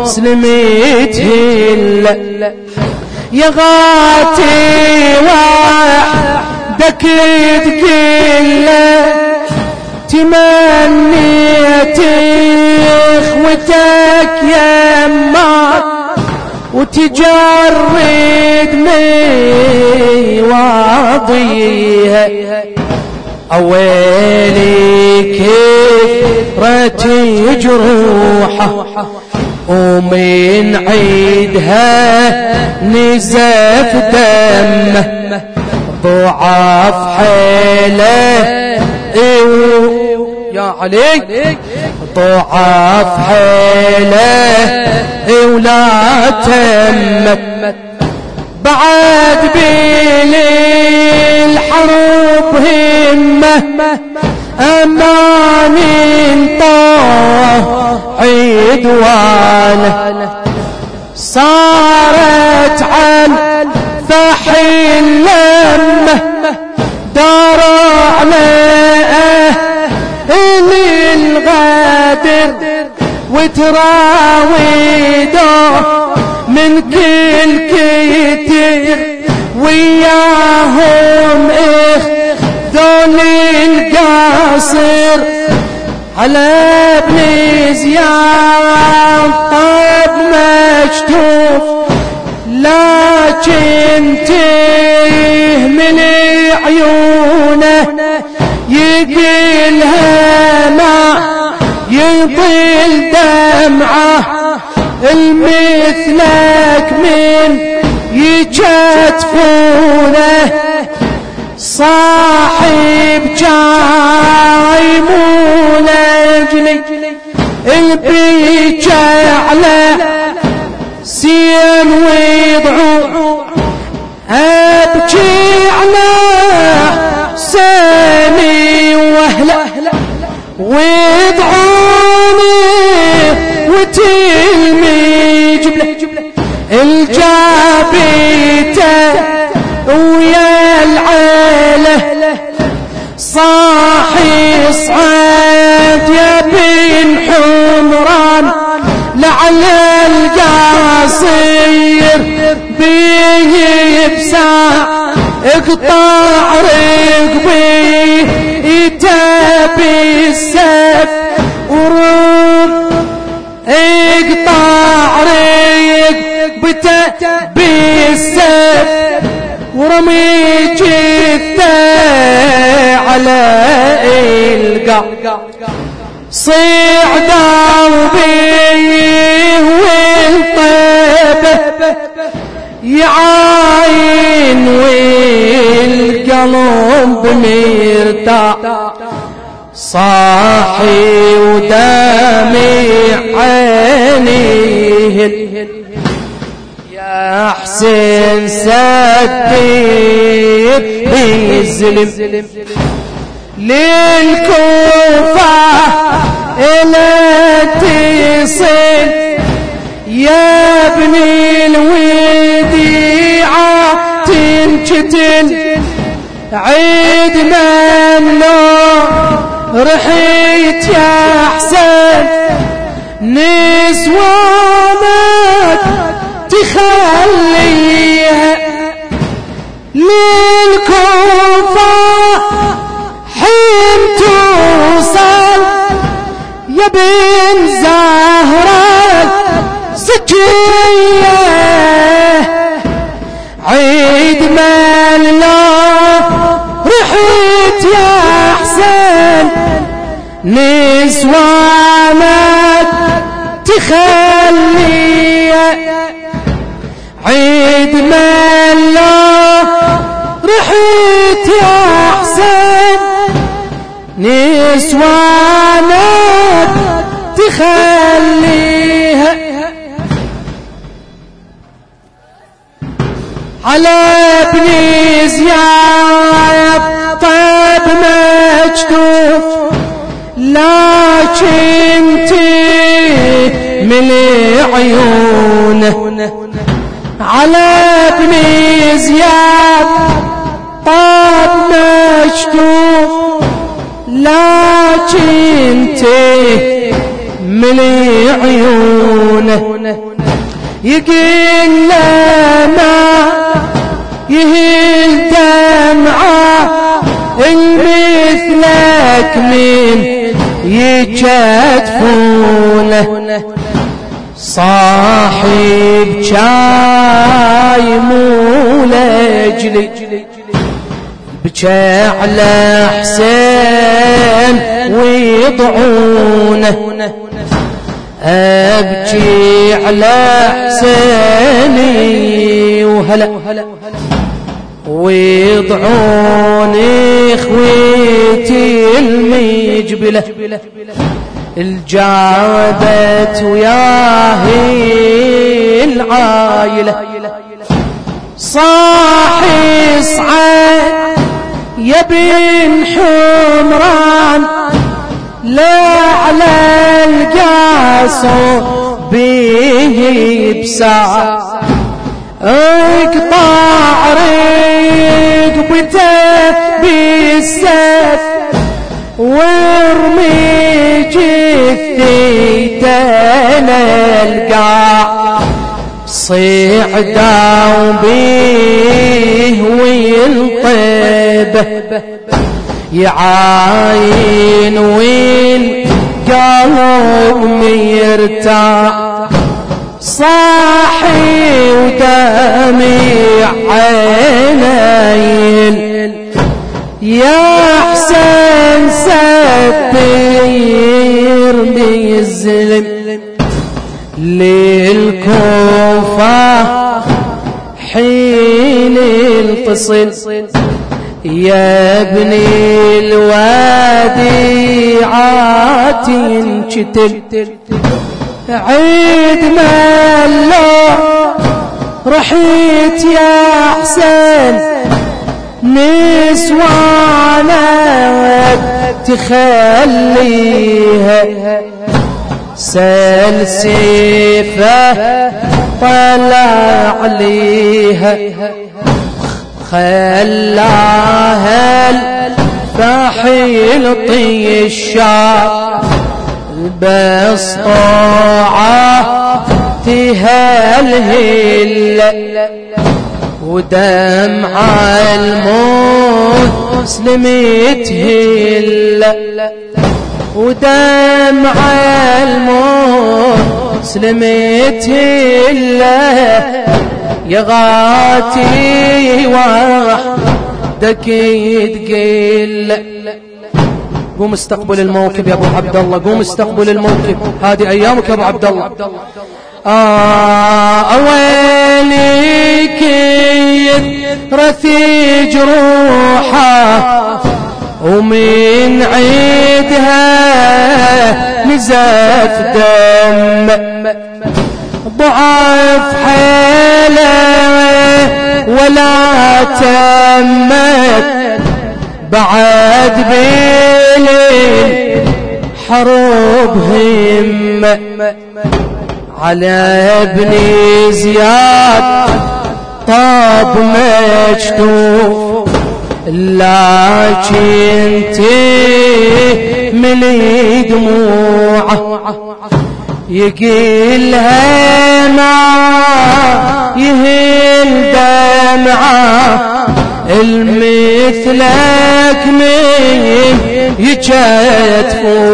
المسلم تهل يا غاتي وحدك تكله تمنيت إخوتك يمك وتجرد مواضيها أويلي كثرة جروحه ومن عيدها نزف دمه ضعف حيله. يا علي ضعف حيله. ولا تمت بعد بين الحرب همة أمان طاه عدوانه صارت عن فحل لمه دار على أهل الغادر وتراوده من كل كتير وياهم إخ ذول القاصر. على ابن زياد طب مشتوف لكن تهمل عيونه يقلها ما يطيل دمعه المثلك من يجتفونه صاحب جاي مو لاجلي البيجة على سين ويضعو أبكي على سامي واهله ويضعوني وتلمي جبله الجابيته ويا العيلة. صاحي صعد يا بن حمران لعلى القاصير بيه بساع. اقطع رقبي يتابي السيف ورم اقطع رقبته بالسيف ورمي جثة على القا صيع بيه والطيبه يعاين والقلب مرتاح؟ صاحي ودمع عينيه. يا حسين سدير بالزلم للكوفة إلى تصل يا ابني الوديعة تنشتل عيد ممنوع رحيت يا حسين نسوانك تخليها للكوفة. حين توصل يا بن زهرة سجية عيد مالنا رحت يا حسين نسوانك تخليها. عيد مالنا رحت يا حسين نسوانك تخليها. على ابن زياد طيب مجدوف. لكن من عيونه على ابن زياد طاب مشتوف لكن من عيونه يقول ما يهل دمعه المثلك من يجتفونه صاحب شاي مو لجلي بكى على حسين ويضعونه. أبكي على حسيني وهلا. ويضعوني إخويتي المجبلة. الجابت وياه العايلة. صاحي صعد يا بن حمران. لا على القاصو به بساعة اقطع رقبته بالسيف وارمي جثيته القاع. صيعدا وبيه وينطبه يعاين والقلب ميرتاح صاحي ودمع عينين. يا حسين بيرمي الزلم للكوفة حين القصل يا ابني الوادي عاتي انشتل عيد ملو رحيت يا حسين. نسوانا تخليها. سال سيفه طلع عليها. خلاها الفحيل طي الشعر بس طاعة تهلهل ودمع المسلم تهل ودمع المسلم تهل يا غاتي وحدك تقل قوم استقبل الموكب يا أبو عبد الله قوم استقبل الموكب. هذه أيامك يا أبو عبد الله آه ويلك رثي جروحه ومن عيدها نزف دم. ضعف حيلة ولا تمت بعد بيلين حروب همة على ابن زياد. طاب مجتوب لكن تهملي دموعه يقيلها ما يهل دمعة. المثلك من يجتفونه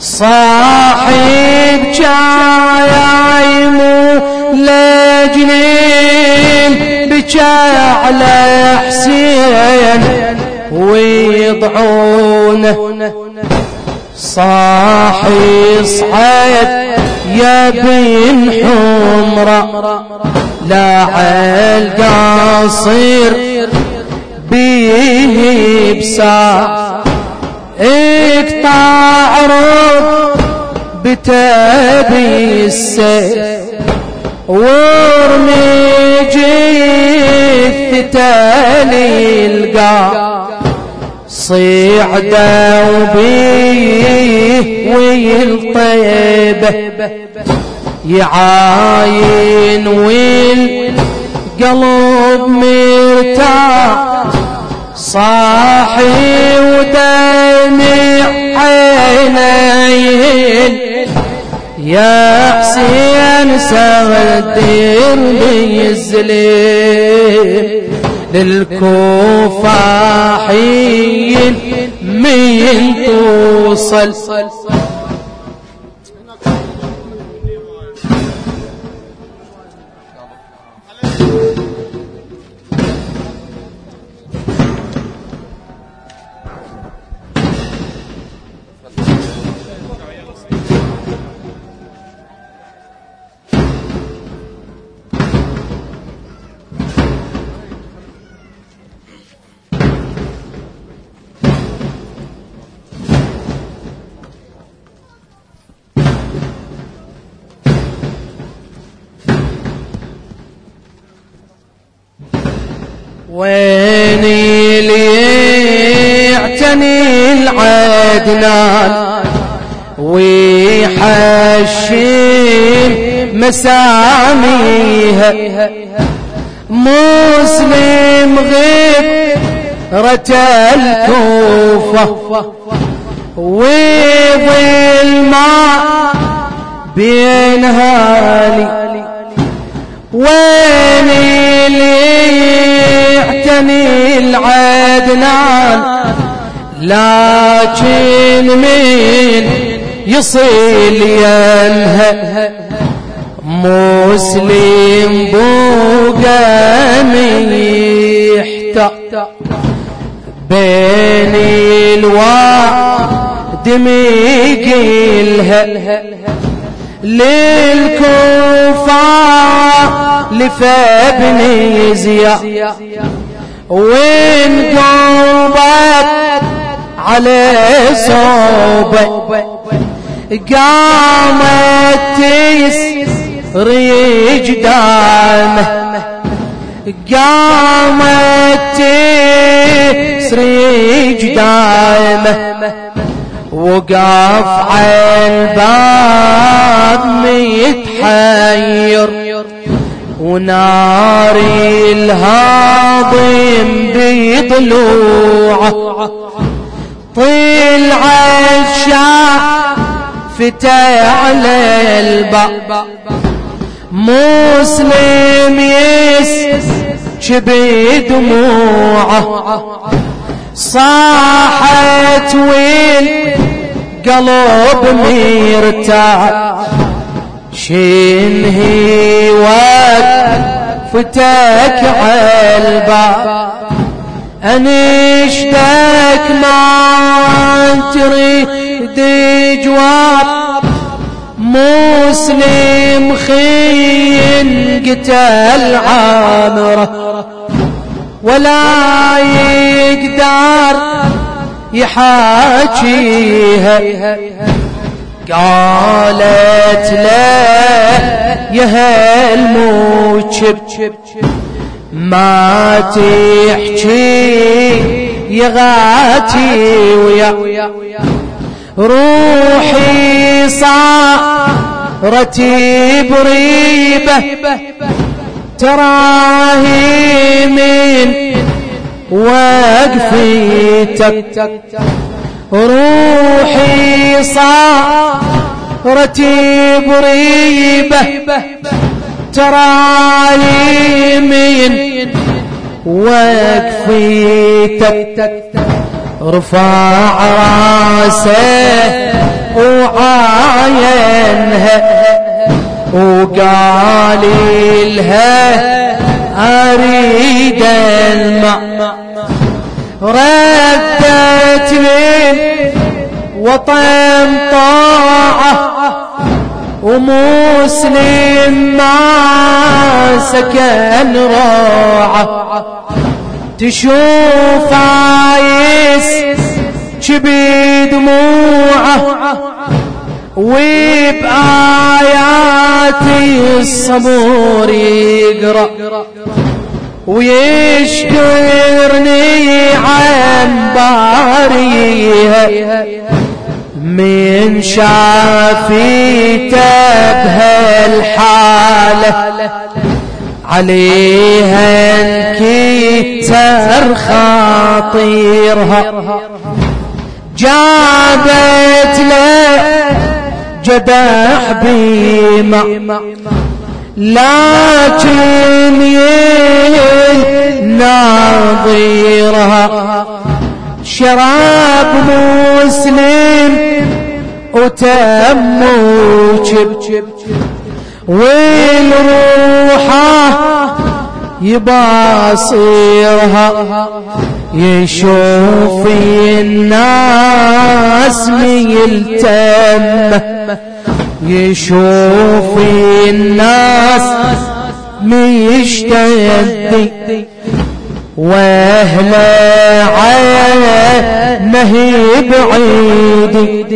صاحب جايمو لجنين بجا على حسين ويضعونه. صاحي صعد يا بن حمرة. لا القصير بيه بساع اقطع رب بتابي السيف وارمي جثته للقاع صيعدة وبيه ويلطيبه يعاين والقلب مرتاح. صاحي ودمع عينين. يا حسين سغدر بي الزليم للكوفة حين من توصل. مساميها مسلم غيب رجا الكوفة. وظل ما بين هالي. وين اللي يعتني العدنان؟ لكن مين يصيل ينهى. مسلم بوقا ميحتى بين الواد ميقلها للكوفة لفى بن زياد وين قلبك على صوبة؟ قامت تسري قدامه قامت تسري قدامه وقف على الباب متحير. وناري الهاضم بطلوعه طلع الشعب فتح على الباب. مسلم يس شبي دموعه صاحت ويل قلب مرتاح شنهي وقفتك عالباب انشتك ما تريد جواب. مسلم خين قتل عامرة ولا يقدر يحاكيها. قالت له يا الموجب ما تحكي يغاتي ويا. روحي صارتي بريبة. تراهي من وقفيتك روحي صارتي بريبة. تراهي من وقفيتك رفع راسه وعاينها وقال لها أريد الماء. ردت من وطن طاعة ومسلم ما سكن راعة. تشوف عايس شبي دموعه وبآيات الصبور يقرأ ويشكرني عن باريها من شافيته بهالحالة. عليها انكسر خاطيرها جابت له جدح بيما لكن ناظرها شراب مسلم وتم والروحه يباصرها يشوف الناس ميلتم يشوف الناس ميشتد وأهل عينه بعيد.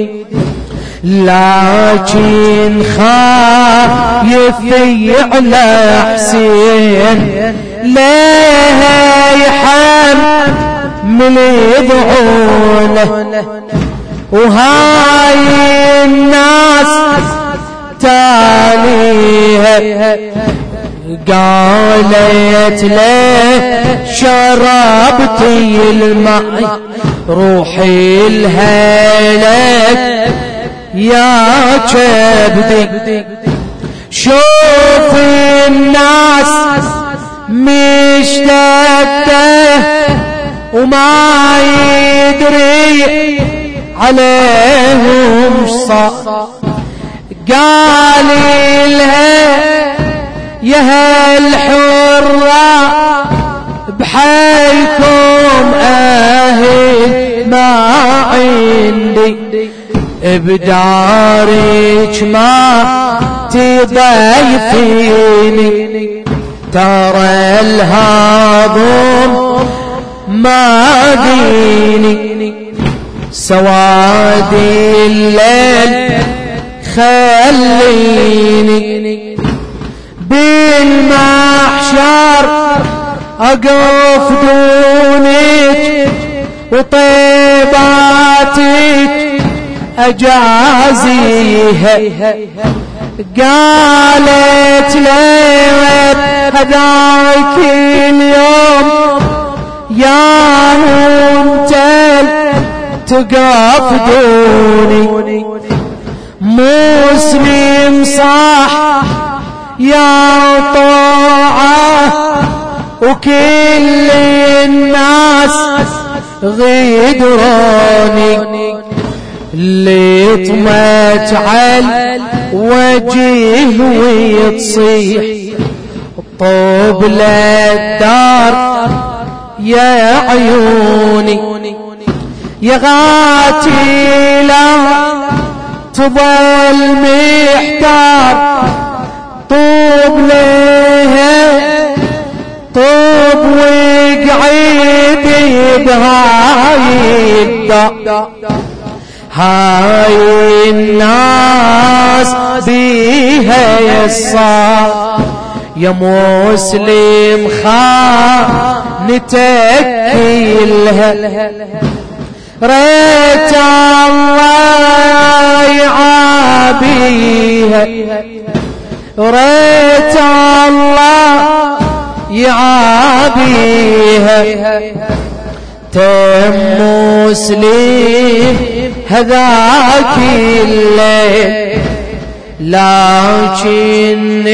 لكن خايف على حسين ليه يحمل يدعونه وهاي الناس تاليها قالت له شربتي الماء روحي الهلك يا كبدي شوف الناس مشتتة وما يدري عليهم صار قال لها يا هالحرة بحالكم أهل ما عندي. بدارك ما تضيفيني ترى الهضم ما ديني سوادي الليل خليني بالمحشر أقف دونك وطيباتك أجازيها قالت لي هذاك اليوم يا منتل تقف دوني. مسلم صح يا طاعة وكل الناس غيدروني. اللي طمت على وجهه ويتصيح طوب للدار يا عيوني يا غاتي تظل محتار. طوب ليه طوب وقعيد بهاي الدار. هاي الناس بيها يصار يا مسلم خانتك كلها. ريت الله يعابيها ريت الله يعابيها تم مسلم هذاك الليل. لكن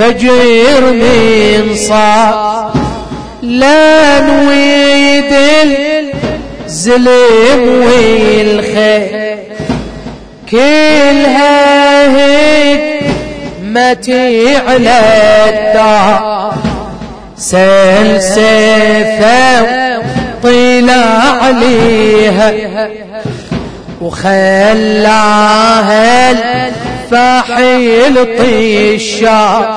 الفجر من صار لا نويد الزلم والخير. كلها هيك متي على الدار. سلسفة طلع عليها. وخلاها الفحيل طيشا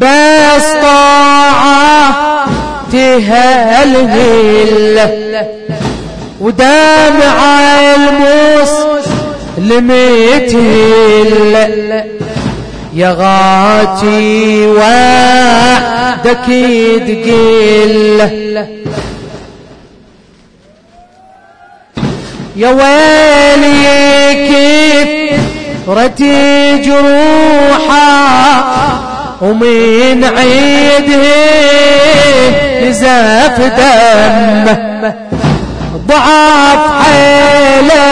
بس طاعة تهلهل ودمع الموس لمتهل يا غاتي وحدك تقل. يا ويلي كيف رتي جروحا ومن عيده نزف دم. ضعف حيله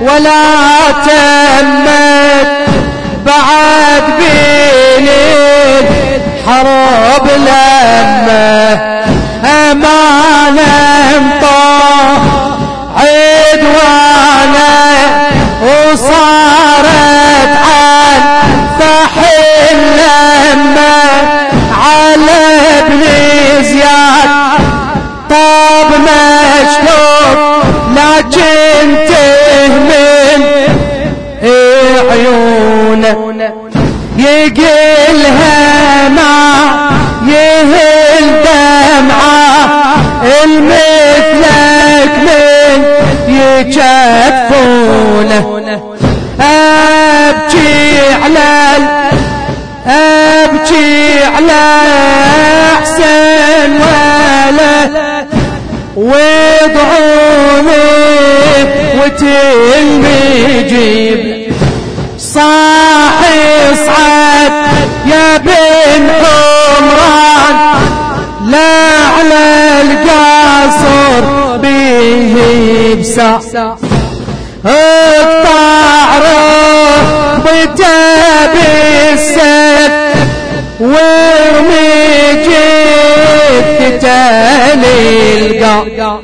ولا تمت. بعد بليل حرب لما امانه طه عدوانا وصارت عن فحل لما على ابن زياد. طاب مشهور لكن تهمل عيونه يقلها ما يهل دمعه المثلك من يجفونه أبكي على أبكي على أحسن ولد وضعوني وتلمجيب صاحي صعد يا بن عمران لا على القصر به بسا الطعر بتاب السيف وارمي جيت القا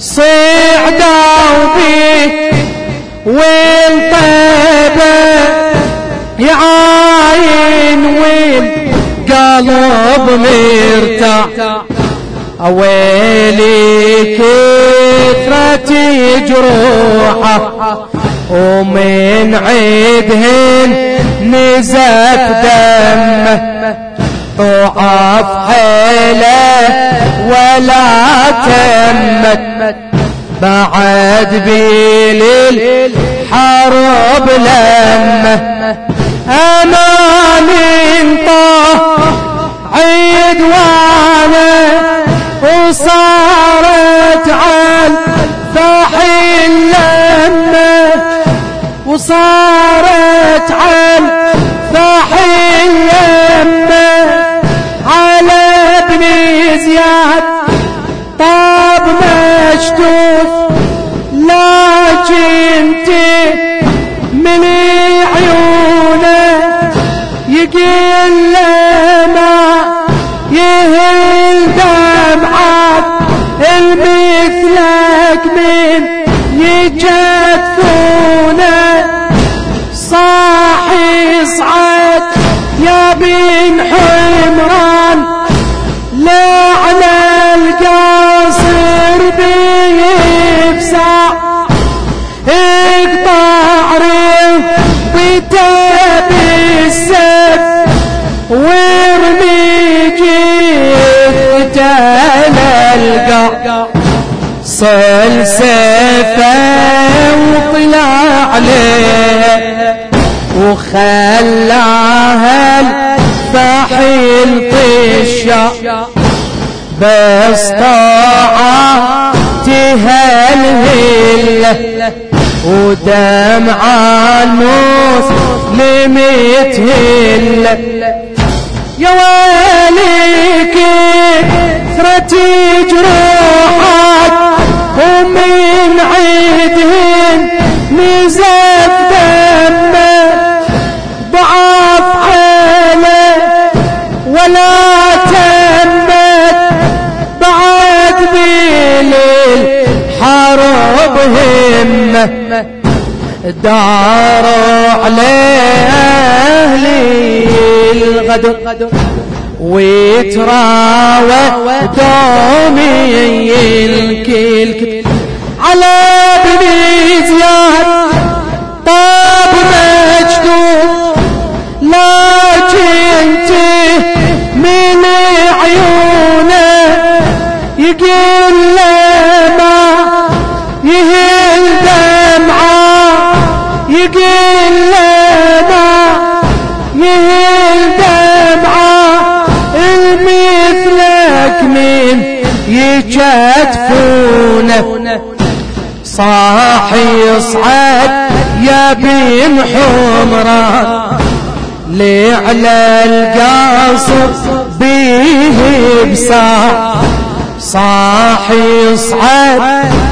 صعدوا بيه والطيبه يعاين وين قال قلب مرتاح ويلي كثرة جروحه ومن عيدهن نزف دمه. ضعف حيله ولا تمت. بعد بيل الحرب لمه. أمان طه عيد وأنا وصارت عن فحي لمه وصارت عن فحي لمه على ابن زياد. يقل ما يهل دمعات المثلك من يجفونه صاحي صعد يا بن حمران صل سيفه وطلع عليه وخلاها الفحيل طشا بس طاعة ودمع المسلم تهله يا ويلي كثرة جروحك ومن عيدهن نزف دمه ضعف حاله ولا تمت. بعد بليل حرب همه داروا عليه أهلي الغدر ويتراوى دومي الكل صاحي يصعد يا بن حمران لعلى القاصر بيه بساع صاحي يصعد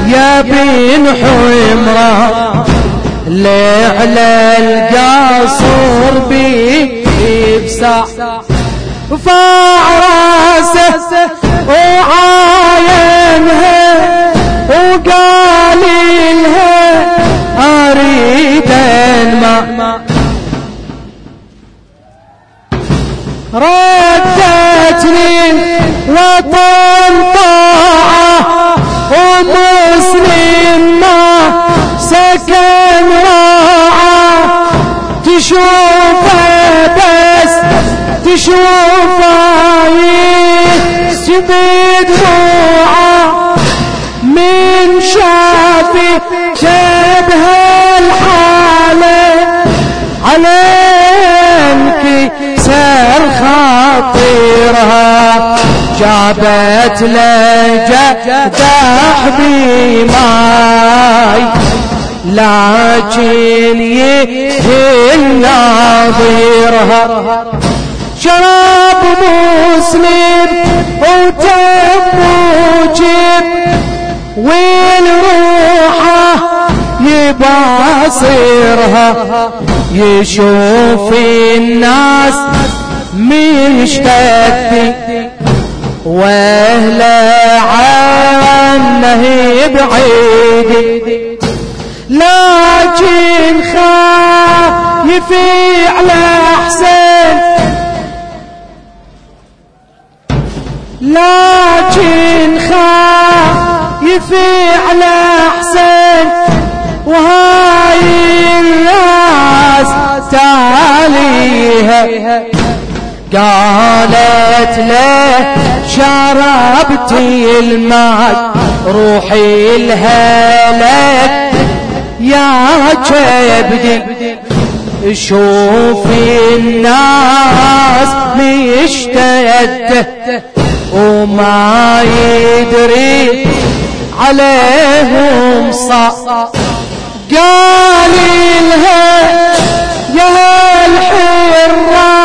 يا بن حمران لعلى القاصر بيه بساع فعراسه وعاينها وقال لها ردتني وطن طاعة ومسلم ما سكن راعة. تشوفه بس تشوفه يسبي دموعه من شافي شبه الحالة. عليك خاطرها جابت لجة تحبي ماي. لكن يهل ناظرها شراب مسلم وتم وجب وين روحه يباصرها. يشوف الناس مشتكي واهلا عنه بعيد لكن خايف على حسين. لكن خايف على حسين. وهاي الناس تاليها قالت له شربتي الماء روحي الهلك يا كبدي شوفي الناس مشتد. وما يدري عليهم صا قال لها يا الحرة.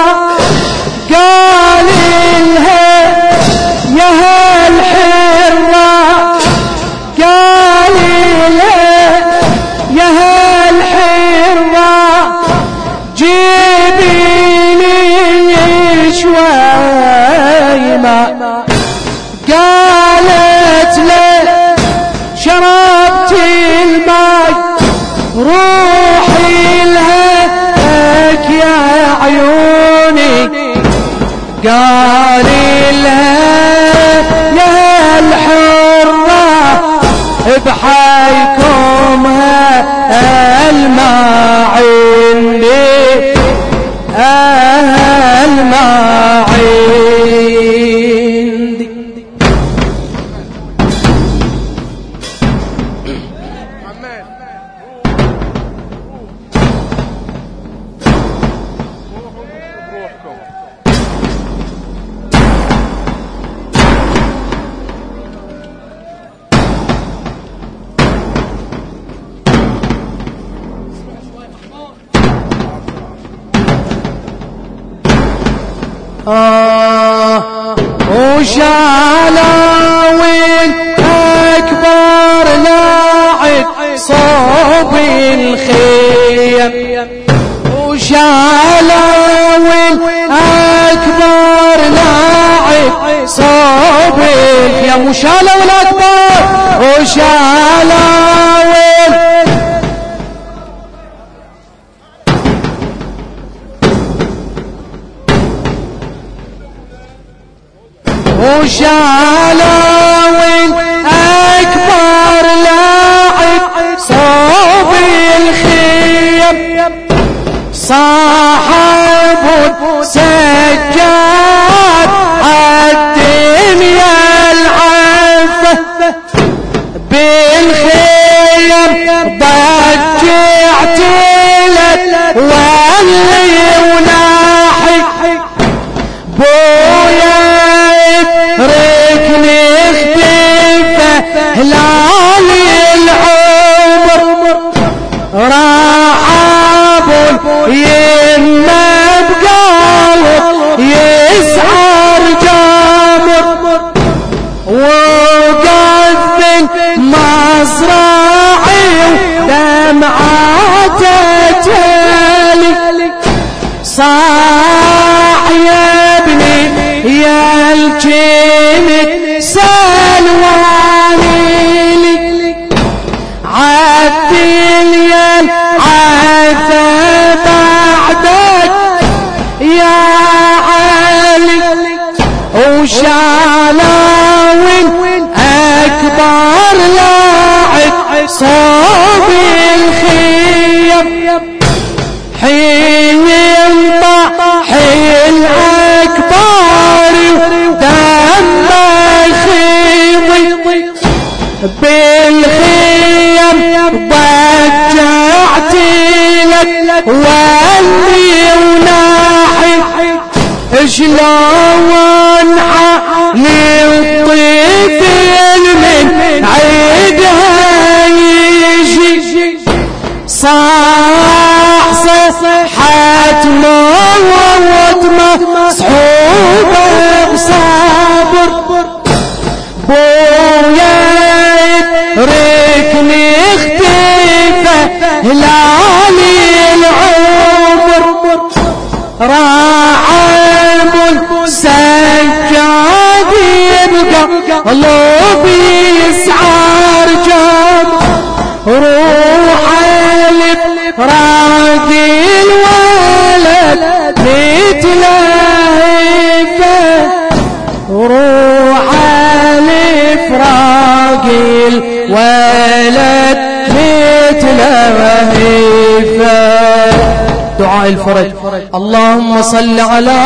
صل على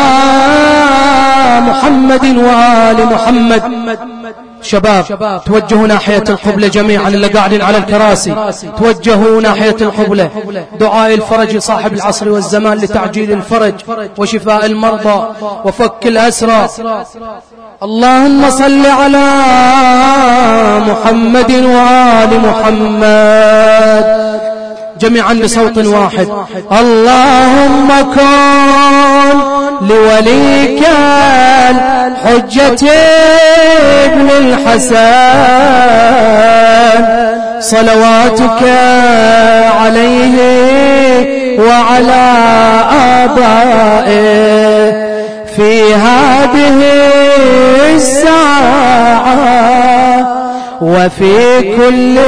محمد وآل محمد. شباب توجهوا ناحية القبلة جميعا اللي قاعدين على الكراسي. توجهوا ناحية القبلة. دعاء الفرج صاحب العصر والزمان لتعجيل الفرج وشفاء المرضى وفك الأسرى. اللهم صل على محمد وآل محمد. جميعا بصوت واحد. اللهم كن لوليك الحجة ابن الحسن. صلواتك عليه وعلى آبائه. في هذه الساعة وفي كل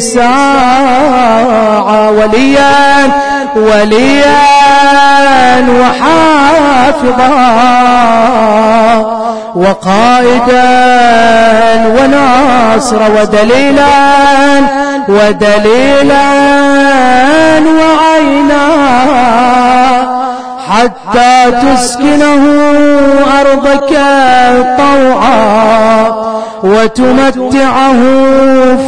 ساعة وليا وليا وحافظا وقائدا وناصرا ودليلا ودليلا وعينا حتى تسكنه أرضك طوعا. وتمتعه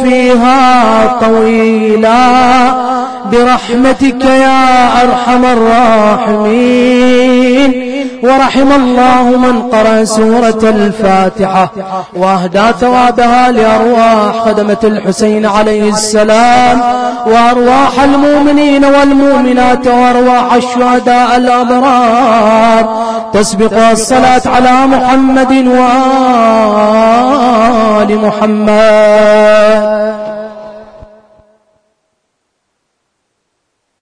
فيها طويلا. برحمتك يا أرحم الراحمين. ورحم الله من قرأ سورة الفاتحة وأهدى ثوابها لأرواح خدمة الحسين عليه السلام وأرواح المؤمنين والمؤمنات وأرواح الشهداء الأبرار. تسبق الصلاة على محمد وآل محمد.